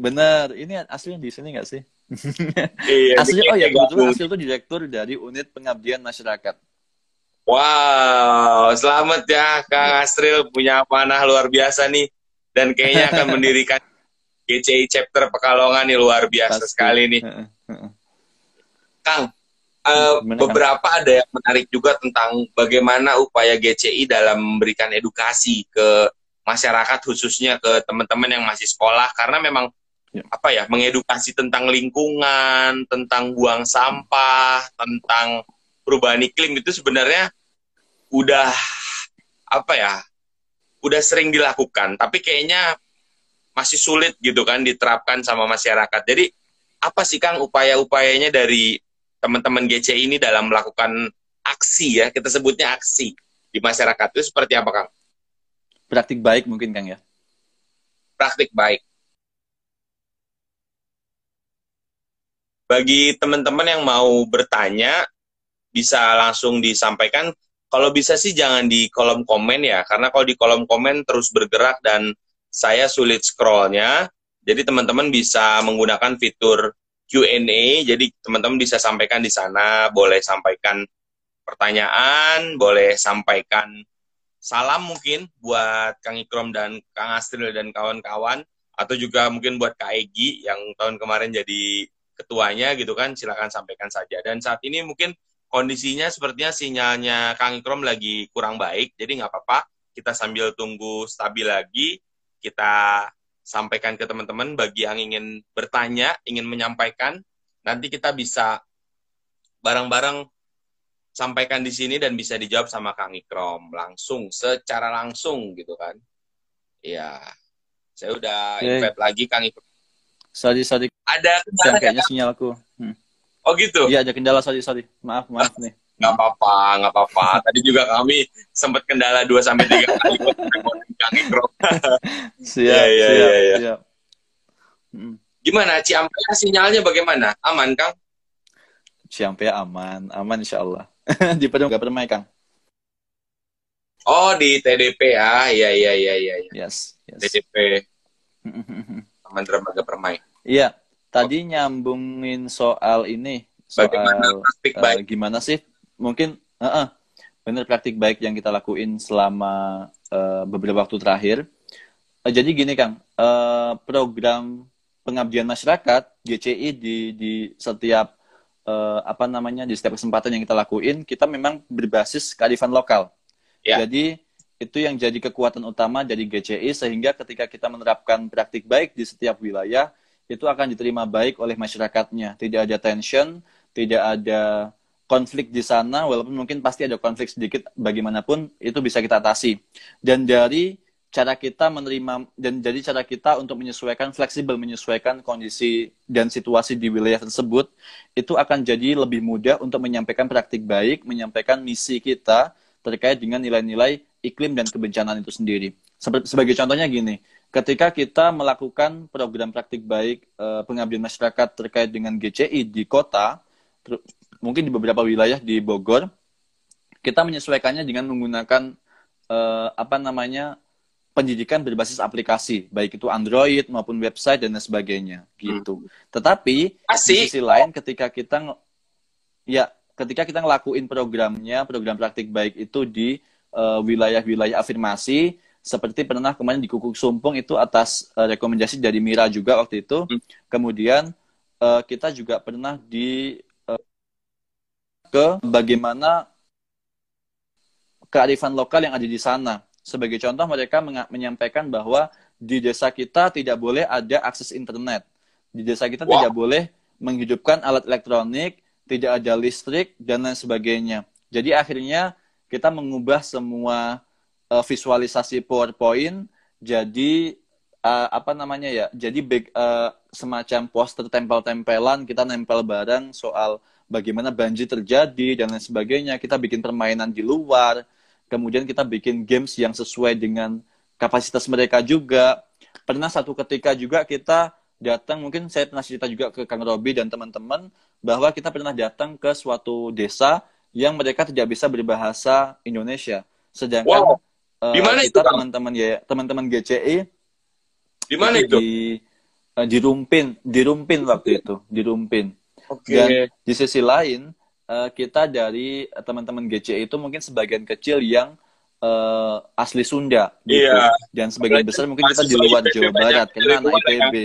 Bener, ini aslinya di sini nggak sih? [LAUGHS] iya, [LAUGHS] aslinya oh ya kebetulan Asli itu direktur dari unit pengabdian masyarakat. Wow, selamat ya Kang Astril punya amanah luar biasa nih dan kayaknya akan mendirikan GCI chapter Pekalongan nih luar biasa Pasti. sekali nih. Kang, Uh, beberapa ada yang menarik juga tentang bagaimana upaya GCI dalam memberikan edukasi ke masyarakat khususnya ke teman-teman yang masih sekolah karena memang ya. apa ya mengedukasi tentang lingkungan, tentang buang sampah, tentang perubahan iklim itu sebenarnya udah apa ya udah sering dilakukan tapi kayaknya masih sulit gitu kan diterapkan sama masyarakat. Jadi apa sih Kang upaya-upayanya dari teman-teman GC ini dalam melakukan aksi ya, kita sebutnya aksi di masyarakat itu seperti apa Kang? Praktik baik mungkin Kang ya? Praktik baik. Bagi teman-teman yang mau bertanya, bisa langsung disampaikan. Kalau bisa sih jangan di kolom komen ya, karena kalau di kolom komen terus bergerak dan saya sulit scrollnya. Jadi teman-teman bisa menggunakan fitur Q&A, jadi teman-teman bisa sampaikan di sana, boleh sampaikan pertanyaan, boleh sampaikan salam mungkin buat Kang Ikrom dan Kang Astril dan kawan-kawan, atau juga mungkin buat Kak Egi yang tahun kemarin jadi ketuanya gitu kan, silakan sampaikan saja. Dan saat ini mungkin kondisinya sepertinya sinyalnya Kang Ikrom lagi kurang baik, jadi nggak apa-apa, kita sambil tunggu stabil lagi, kita sampaikan ke teman-teman bagi yang ingin bertanya, ingin menyampaikan, nanti kita bisa bareng-bareng sampaikan di sini dan bisa dijawab sama Kang Ikrom langsung, secara langsung gitu kan. Iya. Saya udah okay. invite lagi Kang Ikrom. Sorry, sorry. Ada kendala kayaknya sinyalku. Hmm. Oh gitu? Iya, ada kendala, sorry, sorry. Maaf, maaf nih. Nggak apa-apa, nggak apa-apa. Tadi juga kami sempat kendala 2 sampai tiga kali [LAUGHS] Kang Ikro. [LAUGHS] siap, ya, ya, siap, ya, ya. siap. Hmm. Gimana Ciampea sinyalnya bagaimana? Aman, Kang? Ciampea aman, aman insya Allah. [LAUGHS] di Padang nggak permai, Kang. Oh, di TDP ya. Iya, iya, iya, iya. Ya. Yes, yes. TDP. Taman [LAUGHS] Dermaga Permai. Iya, tadi oh. nyambungin soal ini soal bagaimana praktik uh, baik gimana sih mungkin uh -uh, benar praktik baik yang kita lakuin selama uh, beberapa waktu terakhir. Uh, jadi gini kang. Uh, program pengabdian masyarakat GCI di di setiap uh, apa namanya di setiap kesempatan yang kita lakuin kita memang berbasis kearifan lokal. Yeah. jadi itu yang jadi kekuatan utama dari GCI sehingga ketika kita menerapkan praktik baik di setiap wilayah itu akan diterima baik oleh masyarakatnya. Tidak ada tension tidak ada konflik di sana walaupun mungkin pasti ada konflik sedikit bagaimanapun itu bisa kita atasi dan dari cara kita menerima dan jadi cara kita untuk menyesuaikan fleksibel menyesuaikan kondisi dan situasi di wilayah tersebut itu akan jadi lebih mudah untuk menyampaikan praktik baik, menyampaikan misi kita terkait dengan nilai-nilai iklim dan kebencanaan itu sendiri. Sebagai contohnya gini, ketika kita melakukan program praktik baik eh, pengabdian masyarakat terkait dengan GCI di kota, mungkin di beberapa wilayah di Bogor, kita menyesuaikannya dengan menggunakan eh, apa namanya pendidikan berbasis aplikasi, baik itu Android maupun website dan sebagainya, gitu. Hmm. Tetapi Asik. di sisi lain, ketika kita ya ketika kita ngelakuin programnya, program praktik baik itu di uh, wilayah-wilayah afirmasi, seperti pernah kemarin di Kukuk Sumpung itu atas uh, rekomendasi dari Mira juga waktu itu. Hmm. Kemudian uh, kita juga pernah di uh, ke bagaimana kearifan lokal yang ada di sana sebagai contoh mereka menyampaikan bahwa di desa kita tidak boleh ada akses internet. Di desa kita wow. tidak boleh menghidupkan alat elektronik, tidak ada listrik dan lain sebagainya. Jadi akhirnya kita mengubah semua uh, visualisasi PowerPoint jadi uh, apa namanya ya? Jadi big, uh, semacam poster tempel-tempelan kita nempel bareng soal bagaimana banjir terjadi dan lain sebagainya. Kita bikin permainan di luar kemudian kita bikin games yang sesuai dengan kapasitas mereka juga. Pernah satu ketika juga kita datang, mungkin saya pernah cerita juga ke Kang Robi dan teman-teman, bahwa kita pernah datang ke suatu desa yang mereka tidak bisa berbahasa Indonesia. Sedangkan wow. uh, di mana kita teman-teman ya, teman-teman GCI di mana itu? Di, uh, di Rumpin, di Rumpin waktu itu, di Rumpin. Okay. Dan di sisi lain, uh, kita dari teman-teman GC itu mungkin sebagian kecil yang uh, asli Sunda gitu. Iya. Dan sebagian besar mungkin kita di luar Jawa Barat karena anak IPB.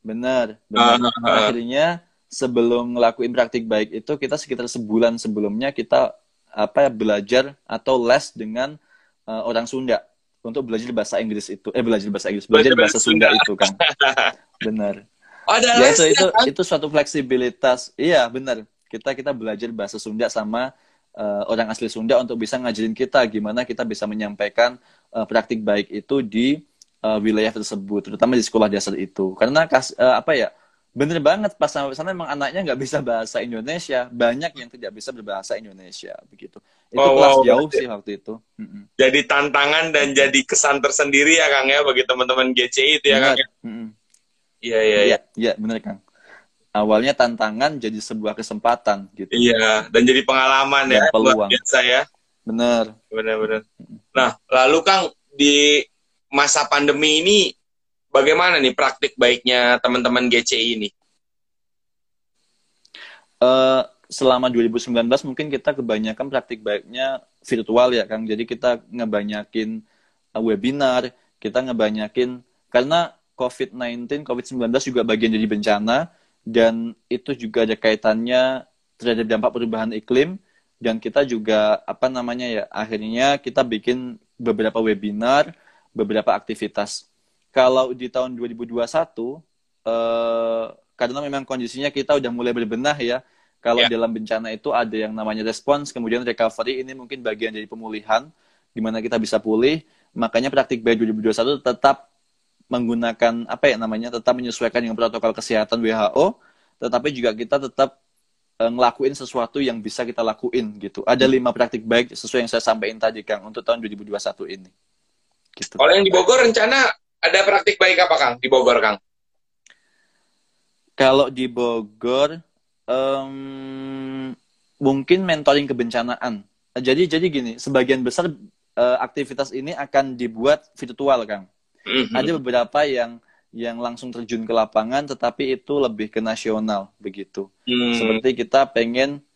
Benar, benar. Uh, uh, Akhirnya sebelum ngelakuin praktik baik itu kita sekitar sebulan sebelumnya kita apa ya belajar atau les dengan uh, orang Sunda untuk belajar bahasa Inggris itu eh belajar bahasa Inggris belajar bahasa Sunda, Sunda itu kan [LAUGHS] benar ada ya, itu itu kan? itu suatu fleksibilitas iya benar kita kita belajar bahasa Sunda sama uh, orang asli Sunda untuk bisa ngajarin kita gimana kita bisa menyampaikan uh, praktik baik itu di uh, wilayah tersebut, terutama di sekolah dasar itu. Karena kas, uh, apa ya, bener banget pas sampai sana memang anaknya nggak bisa bahasa Indonesia, banyak yang tidak bisa berbahasa Indonesia begitu. Itu oh, kelas wow. jauh sih waktu itu. Jadi tantangan dan jadi kesan tersendiri ya Kang ya bagi teman-teman GCI itu ya Kang. Ya? Iya iya iya. Iya bener Kang awalnya tantangan jadi sebuah kesempatan gitu. Iya, dan jadi pengalaman dan ya peluang. biasa ya. Benar. Benar-benar. Nah, lalu Kang di masa pandemi ini bagaimana nih praktik baiknya teman-teman GCI ini? Uh, selama 2019 mungkin kita kebanyakan praktik baiknya virtual ya Kang. Jadi kita ngebanyakin uh, webinar, kita ngebanyakin karena COVID-19, COVID-19 juga bagian dari bencana dan itu juga ada kaitannya terhadap dampak perubahan iklim dan kita juga apa namanya ya akhirnya kita bikin beberapa webinar, beberapa aktivitas. Kalau di tahun 2021 eh, karena memang kondisinya kita udah mulai berbenah ya. Kalau yeah. dalam bencana itu ada yang namanya respons, kemudian recovery ini mungkin bagian dari pemulihan, di mana kita bisa pulih. Makanya praktik baik 2021 tetap menggunakan apa ya namanya tetap menyesuaikan dengan protokol kesehatan WHO tetapi juga kita tetap uh, ngelakuin sesuatu yang bisa kita lakuin gitu. Ada lima praktik baik sesuai yang saya sampaikan tadi Kang untuk tahun 2021 ini. Gitu. kalau yang di Bogor rencana ada praktik baik apa Kang di Bogor Kang? Kalau di Bogor um, mungkin mentoring kebencanaan. Jadi jadi gini sebagian besar uh, aktivitas ini akan dibuat virtual Kang Mm-hmm. Ada beberapa yang yang langsung terjun ke lapangan, tetapi itu lebih ke nasional begitu. Hmm. Seperti kita pengen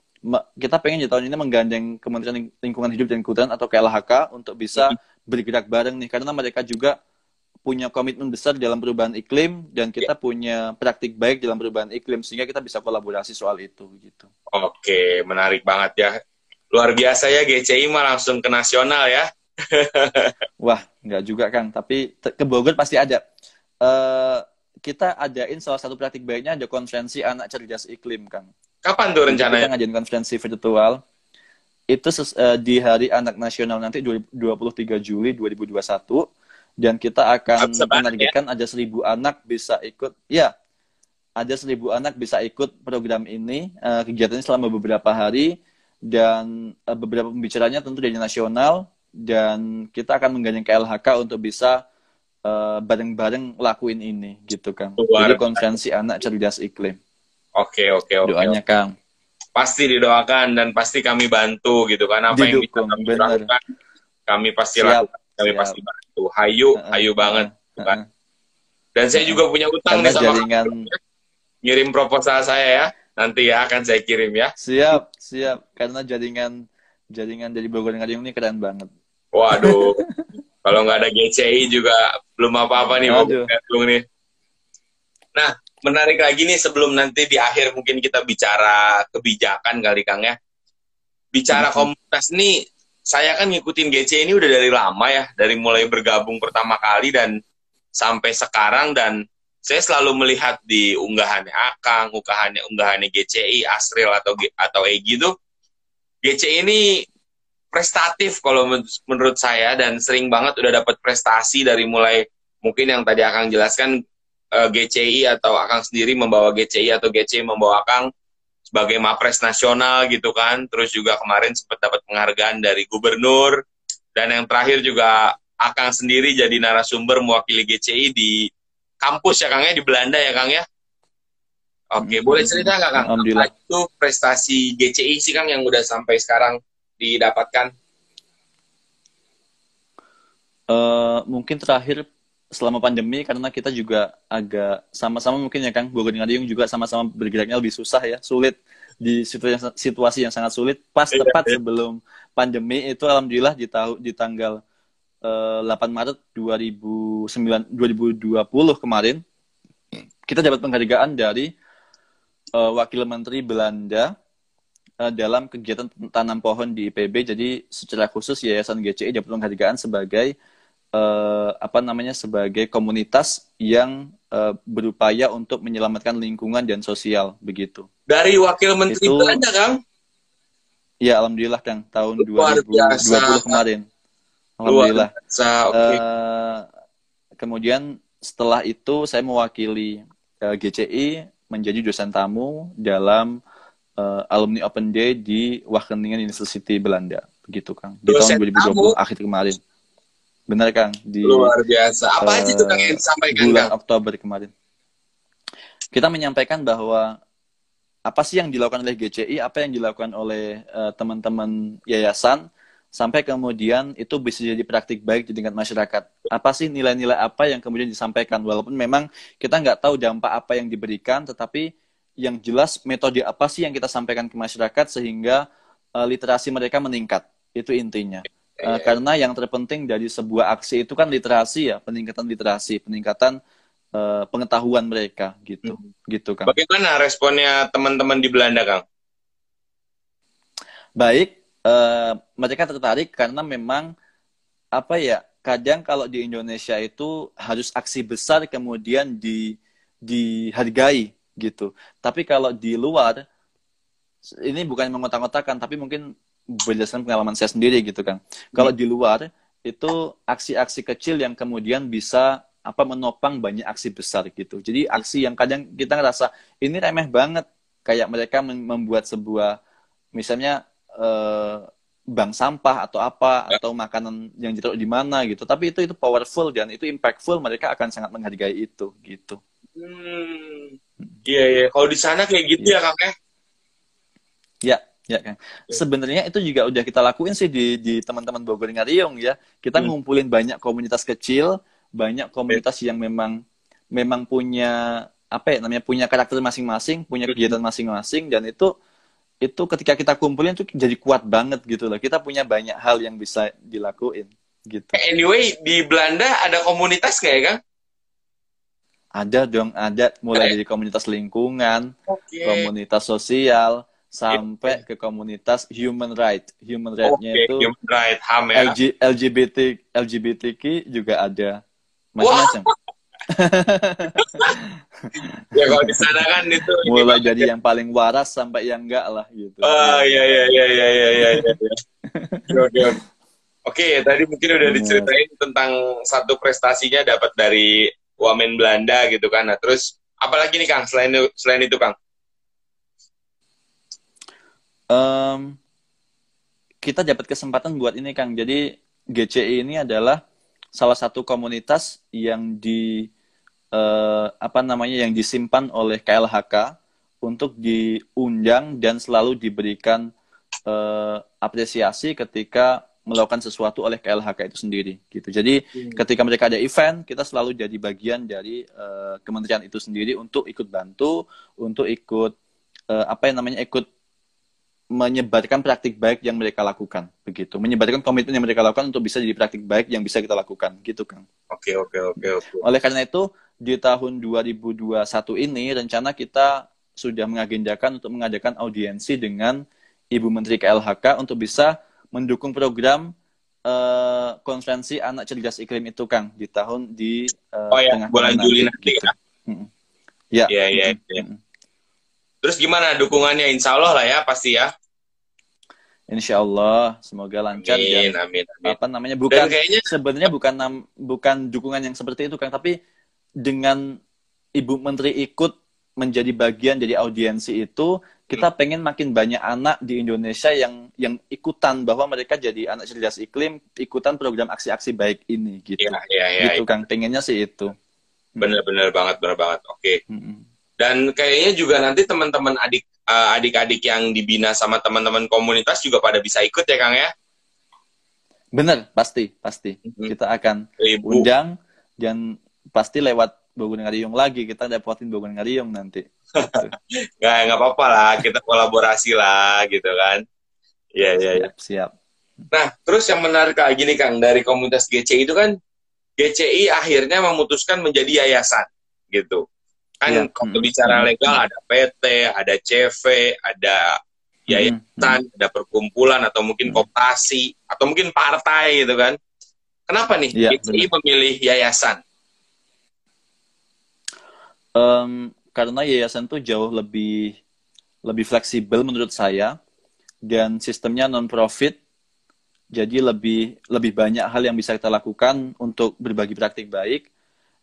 kita pengen di tahun ini menggandeng Kementerian Lingkungan Hidup dan Kehutanan atau KLHK untuk bisa hmm. bergerak bareng nih karena mereka juga punya komitmen besar dalam perubahan iklim dan kita yeah. punya praktik baik dalam perubahan iklim sehingga kita bisa kolaborasi soal itu gitu. Oke, menarik banget ya. Luar biasa ya GCI mah langsung ke nasional ya. [LAUGHS] Wah, nggak juga Kang, tapi ke Bogor pasti ada. Uh, kita adain salah satu praktik baiknya ada konferensi anak cerdas iklim Kang. Kapan tuh rencananya? Kita ngadain konferensi virtual. Itu uh, di Hari Anak Nasional nanti 23 Juli 2021 dan kita akan menargetkan ya? ada seribu anak bisa ikut. Ya, ada seribu anak bisa ikut program ini. Uh, kegiatannya selama beberapa hari dan uh, beberapa pembicaranya tentu dari nasional dan kita akan menggandeng KLHK untuk bisa bareng-bareng uh, lakuin ini gitu kan. Jadi konferensi anak cerdas iklim. Oke, oke, oke. Doanya oke. Kang. Pasti didoakan dan pasti kami bantu gitu kan apa Didukung, yang bisa kami bener. lakukan. Kami pasti siap, lakukan, kami siap. pasti bantu. Hayu, uh, hayu banget uh, uh, kan. Dan saya juga punya utang nih sama jaringan... ngirim proposal saya ya. Nanti ya akan saya kirim ya. Siap, siap. Karena jaringan jaringan dari Bogor Ngadiung ini keren banget. Waduh. Kalau nggak ada GCI juga belum apa-apa nih Ngadiung nih. Nah, menarik lagi nih sebelum nanti di akhir mungkin kita bicara kebijakan kali Kang ya. Bicara hmm. komunitas ini saya kan ngikutin GC ini udah dari lama ya, dari mulai bergabung pertama kali dan sampai sekarang dan saya selalu melihat di unggahannya Akang, unggahannya unggahannya GCI, Asril atau atau Egi itu GCI ini prestatif kalau menurut saya dan sering banget udah dapat prestasi dari mulai mungkin yang tadi Akang jelaskan eh, GCI atau Akang sendiri membawa GCI atau GCI membawa Akang sebagai mapres nasional gitu kan. Terus juga kemarin sempat dapat penghargaan dari gubernur dan yang terakhir juga Akang sendiri jadi narasumber mewakili GCI di kampus ya Kang ya di Belanda ya Kang ya. Oke, boleh cerita nggak Kang? Apa itu prestasi GCI sih Kang yang udah sampai sekarang didapatkan? Uh, mungkin terakhir selama pandemi karena kita juga agak sama-sama mungkin ya Kang Bogor dengan Diung juga sama-sama bergeraknya lebih susah ya sulit di situasi, situasi yang sangat sulit pas iya, tepat iya. sebelum pandemi itu alhamdulillah di tahun di tanggal uh, eh, 8 Maret 2009 2020 kemarin kita dapat penghargaan dari uh, wakil menteri Belanda uh, dalam kegiatan tanam pohon di IPB jadi secara khusus Yayasan GCI dapat penghargaan sebagai uh, apa namanya sebagai komunitas yang uh, berupaya untuk menyelamatkan lingkungan dan sosial begitu. Dari wakil menteri itu, Belanda, Kang? Ya, alhamdulillah Kang, tahun Luar 2020 kemarin. Alhamdulillah. Okay. Uh, eh, kemudian setelah itu saya mewakili uh, GCI menjadi dosen tamu dalam uh, alumni Open Day di Wageningen University Belanda, begitu Kang. Di dosen tahun 2020 tamu. akhir kemarin. Benar Kang. Di, Luar biasa. Apa uh, aja itu Kang yang disampaikan bulan Kang? Oktober kemarin. Kita menyampaikan bahwa apa sih yang dilakukan oleh GCI, apa yang dilakukan oleh uh, teman-teman yayasan, sampai kemudian itu bisa jadi praktik baik di tingkat masyarakat. Apa sih nilai-nilai apa yang kemudian disampaikan? Walaupun memang kita nggak tahu dampak apa yang diberikan, tetapi yang jelas metode apa sih yang kita sampaikan ke masyarakat sehingga uh, literasi mereka meningkat. Itu intinya. Uh, karena yang terpenting dari sebuah aksi itu kan literasi ya, peningkatan literasi, peningkatan uh, pengetahuan mereka gitu, hmm. gitu kan. Bagaimana responnya teman-teman di Belanda, Kang? Baik, uh, mereka tertarik karena memang apa ya, kadang kalau di Indonesia itu harus aksi besar kemudian di dihargai gitu. Tapi kalau di luar ini bukan mengotak-ngotakan, tapi mungkin berdasarkan pengalaman saya sendiri gitu kan. Kalau hmm. di luar itu aksi-aksi kecil yang kemudian bisa apa menopang banyak aksi besar gitu. Jadi aksi yang kadang kita ngerasa ini remeh banget kayak mereka membuat sebuah misalnya eh, bank sampah atau apa atau makanan yang ditaruh di mana gitu. Tapi itu itu powerful dan itu impactful mereka akan sangat menghargai itu gitu. Hmm. Iya iya. Kalau di sana kayak gitu ya, ya Kang ya? Ya, Ya kan. Sebenarnya itu juga udah kita lakuin sih di di teman-teman Bogor Ngariung ya. Kita hmm. ngumpulin banyak komunitas kecil, banyak komunitas yang memang memang punya apa ya namanya punya karakter masing-masing, punya kegiatan masing-masing dan itu itu ketika kita kumpulin tuh jadi kuat banget gitu loh. Kita punya banyak hal yang bisa dilakuin gitu. Anyway, di Belanda ada komunitas kayak kan? Ada dong, ada mulai dari komunitas lingkungan, okay. komunitas sosial, sampai ke komunitas human right. Human right-nya okay, itu human right, HAM ya. LG, LGBT LGBTQ juga ada. Macam-macam. [LAUGHS] [LAUGHS] ya kalau di sana kan itu mulai jadi yang paling waras sampai yang enggak lah gitu. Oh iya iya iya iya iya iya. iya. [LAUGHS] Oke, tadi mungkin udah diceritain tentang satu prestasinya dapat dari wamen Belanda gitu kan. Nah, terus apalagi nih Kang selain selain itu Kang? Um, kita dapat kesempatan buat ini Kang. Jadi GCI ini adalah salah satu komunitas yang di uh, apa namanya yang disimpan oleh KLHK untuk diundang dan selalu diberikan uh, apresiasi ketika melakukan sesuatu oleh KLHK itu sendiri gitu. Jadi hmm. ketika mereka ada event, kita selalu jadi bagian dari uh, kementerian itu sendiri untuk ikut bantu, untuk ikut uh, apa yang namanya ikut menyebarkan praktik baik yang mereka lakukan begitu menyebarkan komitmen yang mereka lakukan untuk bisa jadi praktik baik yang bisa kita lakukan gitu kang oke oke oke oke oleh karena itu di tahun 2021 ini rencana kita sudah mengagendakan untuk mengadakan audiensi dengan Ibu Menteri KLHK untuk bisa mendukung program uh, konferensi anak cerdas iklim itu, Kang, di tahun di uh, oh, ya, tengah bulan Juli nanti, gitu. ya. Ya, ya, ya. Terus gimana dukungannya? Insya Allah lah ya, pasti ya. Insya Allah, semoga lancar amin, dan amin, amin. apa namanya bukan kayaknya... sebenarnya bukan bukan dukungan yang seperti itu, Kang, tapi dengan Ibu Menteri ikut menjadi bagian dari audiensi itu kita hmm. pengen makin banyak anak di Indonesia yang yang ikutan bahwa mereka jadi anak cerdas iklim ikutan program aksi-aksi baik ini gitu ya, ya, ya, gitu ya. kang pengennya sih itu bener-bener banget bener banget oke okay. hmm. dan kayaknya juga nanti teman-teman adik uh, adik-adik yang dibina sama teman-teman komunitas juga pada bisa ikut ya kang ya bener pasti pasti hmm. kita akan Ibu. undang dan pasti lewat Bogun Ngariung lagi kita dapetin Bogun Ngariung nanti [LAUGHS] nggak nggak apa-apa lah kita kolaborasi lah gitu kan iya iya ya. siap nah terus yang menarik kayak gini kang dari komunitas GCI itu kan GCI akhirnya memutuskan menjadi yayasan gitu kan ya. kalau hmm. bicara legal ada PT ada CV ada yayasan hmm. ada perkumpulan atau mungkin koperasi atau mungkin partai gitu kan kenapa nih ya, GCI bener. memilih yayasan um, karena yayasan tuh jauh lebih lebih fleksibel menurut saya dan sistemnya non profit jadi lebih lebih banyak hal yang bisa kita lakukan untuk berbagi praktik baik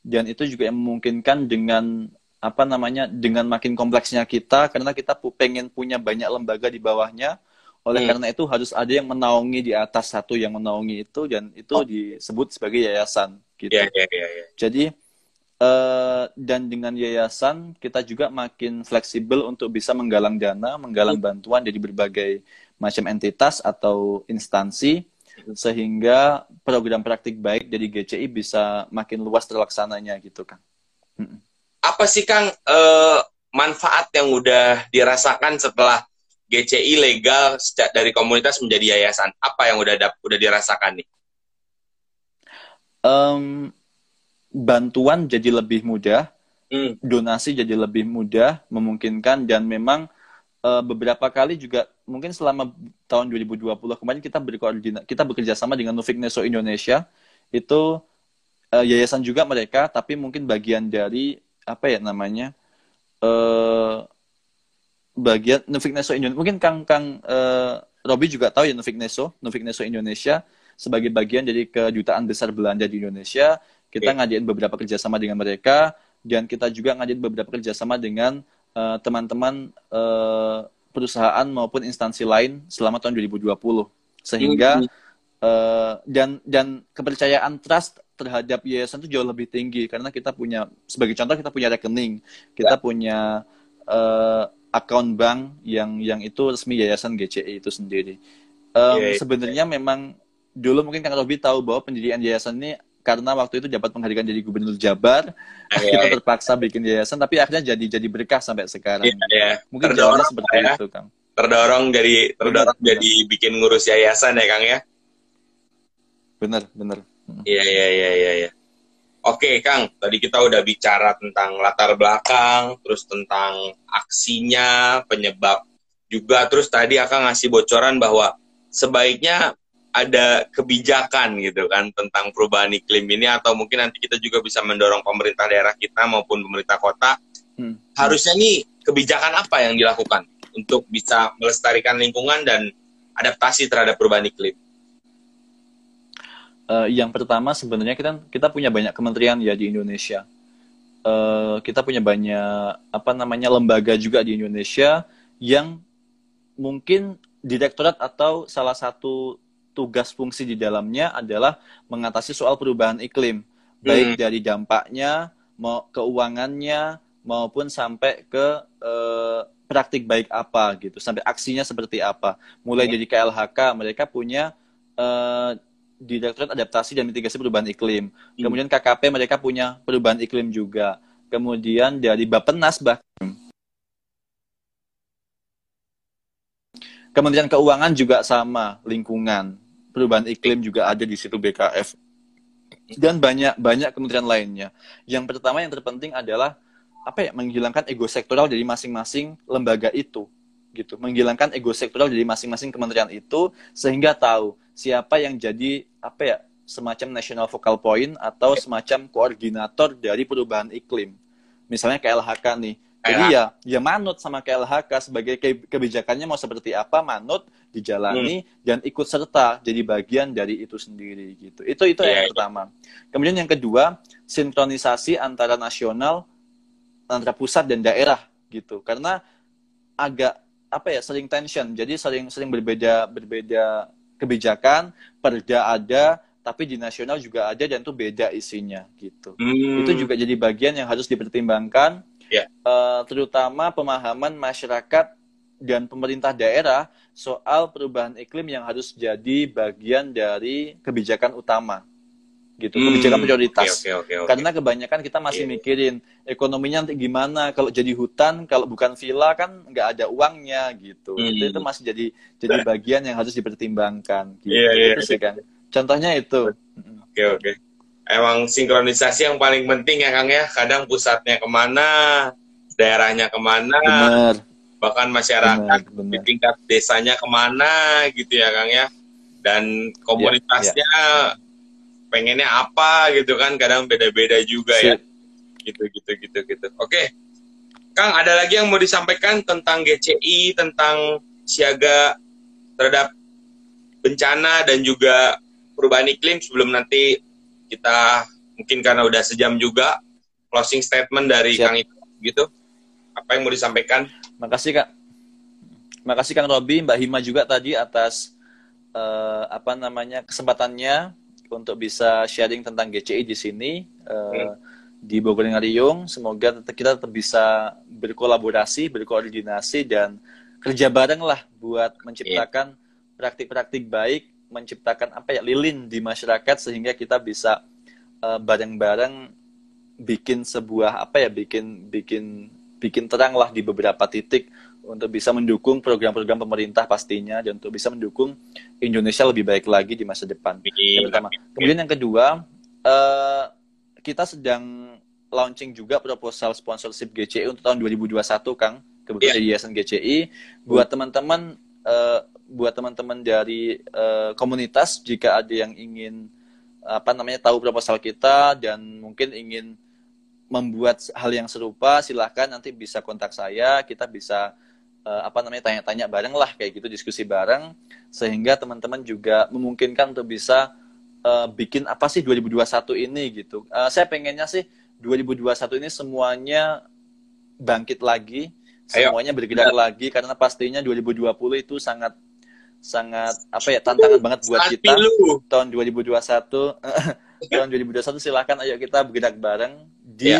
dan itu juga yang memungkinkan dengan apa namanya dengan makin kompleksnya kita karena kita pengen punya banyak lembaga di bawahnya oleh hmm. karena itu harus ada yang menaungi di atas satu yang menaungi itu dan itu oh. disebut sebagai yayasan gitu yeah, yeah, yeah, yeah. jadi Uh, dan dengan yayasan kita juga makin fleksibel untuk bisa menggalang dana, menggalang iya. bantuan dari berbagai macam entitas atau instansi sehingga program praktik baik dari GCI bisa makin luas terlaksananya gitu kan. Apa sih Kang uh, manfaat yang udah dirasakan setelah GCI legal dari komunitas menjadi yayasan? Apa yang udah udah dirasakan nih? Um, bantuan jadi lebih mudah, hmm. donasi jadi lebih mudah, memungkinkan dan memang uh, beberapa kali juga mungkin selama tahun 2020 kemarin kita berkoordinasi kita bekerja sama dengan Nufik Neso Indonesia. Itu uh, yayasan juga mereka tapi mungkin bagian dari apa ya namanya uh, bagian Nufik Neso Indonesia. Mungkin Kang Kang uh, Robi juga tahu ya Nufik Neso Nufik Neso Indonesia sebagai bagian dari kedutaan besar Belanda di Indonesia kita okay. ngadain beberapa kerjasama dengan mereka dan kita juga ngadain beberapa kerjasama dengan eh, teman-teman uh, perusahaan maupun instansi lain selama tahun 2020 sehingga mm -hmm. uh, dan dan kepercayaan trust terhadap yayasan itu jauh lebih tinggi karena kita punya sebagai contoh kita punya rekening kita yeah. punya uh, akun bank yang yang itu resmi yayasan GCI itu sendiri um, yeah, yeah. sebenarnya memang dulu mungkin Kang Robi tahu bahwa pendirian yayasan ini karena waktu itu dapat penghargaan jadi gubernur Jabar yeah, [LAUGHS] kita yeah. terpaksa bikin yayasan tapi akhirnya jadi jadi berkah sampai sekarang yeah, yeah. mungkin jalannya seperti ya. itu kang terdorong dari terdorong bener, jadi bener. bikin ngurus yayasan ya kang ya bener bener iya iya iya iya ya. Oke, Kang. Tadi kita udah bicara tentang latar belakang, terus tentang aksinya, penyebab juga. Terus tadi akan ngasih bocoran bahwa sebaiknya ada kebijakan gitu kan tentang perubahan iklim ini atau mungkin nanti kita juga bisa mendorong pemerintah daerah kita maupun pemerintah kota. Hmm. Harusnya nih kebijakan apa yang dilakukan untuk bisa melestarikan lingkungan dan adaptasi terhadap perubahan iklim? uh, yang pertama sebenarnya kita kita punya banyak kementerian ya di Indonesia. Uh, kita punya banyak apa namanya lembaga juga di Indonesia yang mungkin direktorat atau salah satu tugas fungsi di dalamnya adalah mengatasi soal perubahan iklim, baik hmm. dari dampaknya, mau keuangannya maupun sampai ke uh, praktik baik apa gitu, sampai aksinya seperti apa. Mulai hmm. dari KLHK mereka punya uh, Direktorat Adaptasi dan Mitigasi Perubahan Iklim. Hmm. Kemudian KKP mereka punya perubahan iklim juga. Kemudian dari Bappenas bahkan Kementerian Keuangan juga sama, lingkungan, perubahan iklim juga ada di situ BKF. Dan banyak banyak kementerian lainnya. Yang pertama yang terpenting adalah apa ya menghilangkan ego sektoral dari masing-masing lembaga itu gitu menghilangkan ego sektoral dari masing-masing kementerian itu sehingga tahu siapa yang jadi apa ya semacam national focal point atau semacam koordinator dari perubahan iklim misalnya KLHK nih jadi ya ya manut sama KLHK sebagai kebijakannya mau seperti apa manut dijalani hmm. dan ikut serta jadi bagian dari itu sendiri gitu. Itu itu yeah, yang yeah. pertama. Kemudian yang kedua sinkronisasi antara nasional antara pusat dan daerah gitu. Karena agak apa ya sering tension. Jadi sering sering berbeda berbeda kebijakan perda ada tapi di nasional juga ada dan itu beda isinya gitu. Hmm. itu juga jadi bagian yang harus dipertimbangkan yeah. Ya. uh, terutama pemahaman masyarakat dan pemerintah daerah soal perubahan iklim yang harus jadi bagian dari kebijakan utama gitu hmm. kebijakan prioritas okay, okay, okay, okay. karena kebanyakan kita masih yeah. mikirin ekonominya nanti gimana kalau jadi hutan kalau bukan villa kan nggak ada uangnya gitu hmm. itu, itu masih jadi jadi bagian yang harus dipertimbangkan gitu yeah, yeah, itu sih kan contohnya itu oke okay, oke okay. Emang sinkronisasi yang paling penting ya kang ya. Kadang pusatnya ke mana daerahnya ke mana benar. bahkan masyarakat benar, benar. di tingkat desanya ke mana gitu ya kang ya. Dan komunitasnya yeah, yeah pengennya apa gitu kan. Kadang beda-beda juga ya. Gitu gitu gitu gitu. Oke. Kang ada lagi yang mau disampaikan tentang GCI tentang siaga terhadap bencana dan juga perubahan iklim sebelum nanti kita mungkin karena udah sejam juga closing statement dari Siap. Kang itu gitu apa yang mau disampaikan makasih kak makasih Kang Robi Mbak Hima juga tadi atas uh, apa namanya kesempatannya untuk bisa sharing tentang GCI di sini uh, hmm. di Bogor Ngariung. Semoga kita tetap bisa berkolaborasi, berkoordinasi dan kerja bareng lah buat menciptakan praktik-praktik baik, menciptakan apa ya lilin di masyarakat sehingga kita bisa uh, bareng-bareng bikin sebuah apa ya bikin bikin bikin terang lah di beberapa titik untuk bisa mendukung program-program pemerintah pastinya dan untuk bisa mendukung Indonesia lebih baik lagi di masa depan. Yang pertama. Kemudian yang kedua, uh, kita sedang launching juga proposal sponsorship GCI untuk tahun 2021, Kang. Kebetulan yeah. di Yayasan GCI buat teman-teman uh, buat teman-teman dari uh, komunitas jika ada yang ingin apa namanya tahu proposal kita dan mungkin ingin membuat hal yang serupa silahkan nanti bisa kontak saya. Kita bisa uh, apa namanya tanya-tanya bareng lah kayak gitu diskusi bareng. Sehingga teman-teman juga memungkinkan untuk bisa uh, bikin apa sih 2021 ini gitu. Uh, saya pengennya sih 2021 ini semuanya bangkit lagi, semuanya bergerak lagi karena pastinya 2020 itu sangat sangat apa ya tantangan uh, banget buat kita. Pilu. Tahun 2021 [LAUGHS] tahun 2021 silahkan ayo kita bergerak bareng di ya.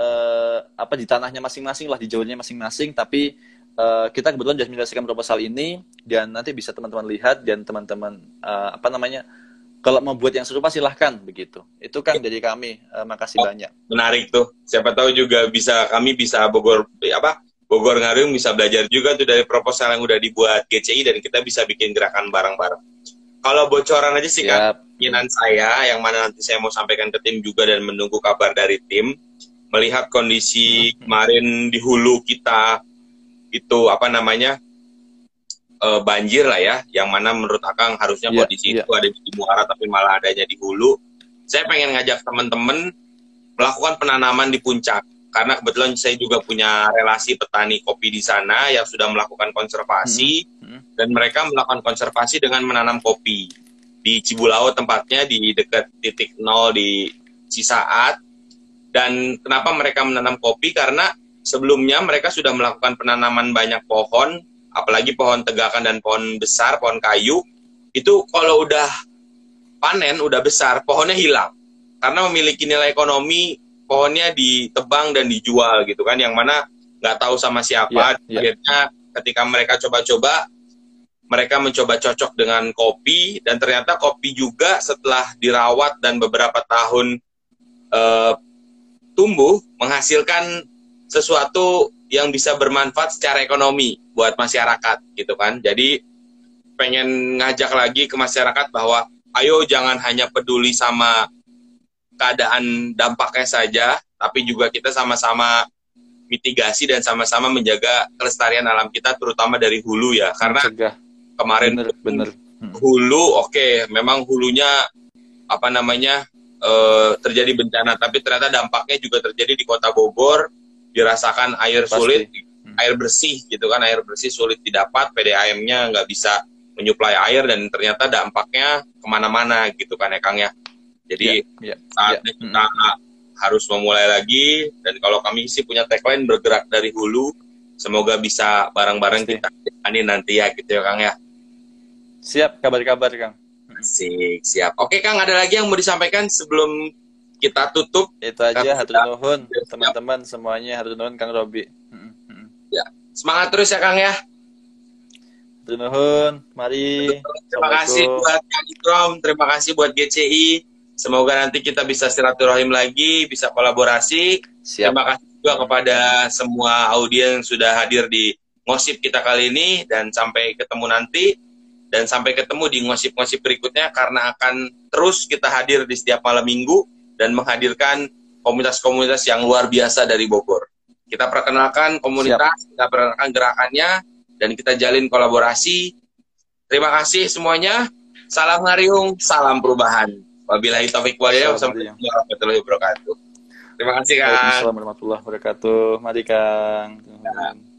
uh, apa di tanahnya masing-masing lah di jauhnya masing-masing tapi uh, kita kebetulan sudah menyelesaikan proposal ini dan nanti bisa teman-teman lihat dan teman-teman uh, apa namanya kalau mau buat yang serupa silahkan begitu. Itu kan dari kami. Uh, makasih oh, banyak. Menarik tuh. Siapa tahu juga bisa kami bisa Bogor apa Bogor Ngariung bisa belajar juga tuh dari proposal yang udah dibuat GCI dan kita bisa bikin gerakan bareng-bareng. Kalau bocoran aja sih kan keinginan saya yang mana nanti saya mau sampaikan ke tim juga dan menunggu kabar dari tim melihat kondisi hmm. kemarin di hulu kita itu apa namanya uh, banjir lah ya, yang mana menurut Akang harusnya yeah, kondisi yeah. itu ada di muara tapi malah adanya di hulu. Saya pengen ngajak teman-teman melakukan penanaman di puncak karena kebetulan saya juga punya relasi petani kopi di sana yang sudah melakukan konservasi hmm. Hmm. dan mereka melakukan konservasi dengan menanam kopi di Cibulau tempatnya di dekat titik nol di Cisaat dan kenapa mereka menanam kopi karena sebelumnya mereka sudah melakukan penanaman banyak pohon apalagi pohon tegakan dan pohon besar, pohon kayu, itu kalau udah panen, udah besar, pohonnya hilang. Karena memiliki nilai ekonomi, pohonnya ditebang dan dijual gitu kan, yang mana nggak tahu sama siapa. Yeah, yeah. Akhirnya ketika mereka coba-coba, mereka mencoba cocok dengan kopi, dan ternyata kopi juga setelah dirawat dan beberapa tahun uh, tumbuh, menghasilkan sesuatu yang bisa bermanfaat secara ekonomi buat masyarakat gitu kan. Jadi pengen ngajak lagi ke masyarakat bahwa ayo jangan hanya peduli sama keadaan dampaknya saja, tapi juga kita sama-sama mitigasi dan sama-sama menjaga kelestarian alam kita terutama dari hulu ya. Karena Cegah. kemarin bener, bener. Hmm. hulu oke, okay, memang hulunya apa namanya uh, terjadi bencana, tapi ternyata dampaknya juga terjadi di Kota Bogor dirasakan air Pasti. sulit, hmm. air bersih gitu kan, air bersih sulit didapat, PDAM-nya nggak bisa menyuplai air dan ternyata dampaknya ke mana-mana gitu kan ya Kang ya. Jadi ya, ya, saatnya ya. kita harus memulai lagi dan kalau kami sih punya tagline bergerak dari hulu, semoga bisa bareng-bareng kita ini nanti ya gitu ya Kang ya. Siap, kabar-kabar Kang. Asik, siap. Oke Kang, ada lagi yang mau disampaikan sebelum kita tutup. Itu aja hatur nuhun teman-teman semuanya hatur nuhun Kang Robi. Ya, semangat terus ya Kang ya. Hatur nuhun, mari. Terima kasih buat Kang Ikrom, terima kasih buat GCI. Semoga nanti kita bisa silaturahim lagi, bisa kolaborasi. Siap. Terima kasih juga kepada semua audiens yang sudah hadir di ngosip kita kali ini dan sampai ketemu nanti dan sampai ketemu di ngosip-ngosip berikutnya karena akan terus kita hadir di setiap malam minggu dan menghadirkan komunitas-komunitas yang luar biasa dari Bogor. Kita perkenalkan komunitas, Siap. kita perkenalkan gerakannya, dan kita jalin kolaborasi. Terima kasih semuanya. Salam Ngariung, salam perubahan. Wabillahi taufiq walhidayah. Wassalamualaikum warahmatullahi wabarakatuh. Terima kasih, Kang. Assalamualaikum warahmatullahi wabarakatuh. Mari, Kang. Ya.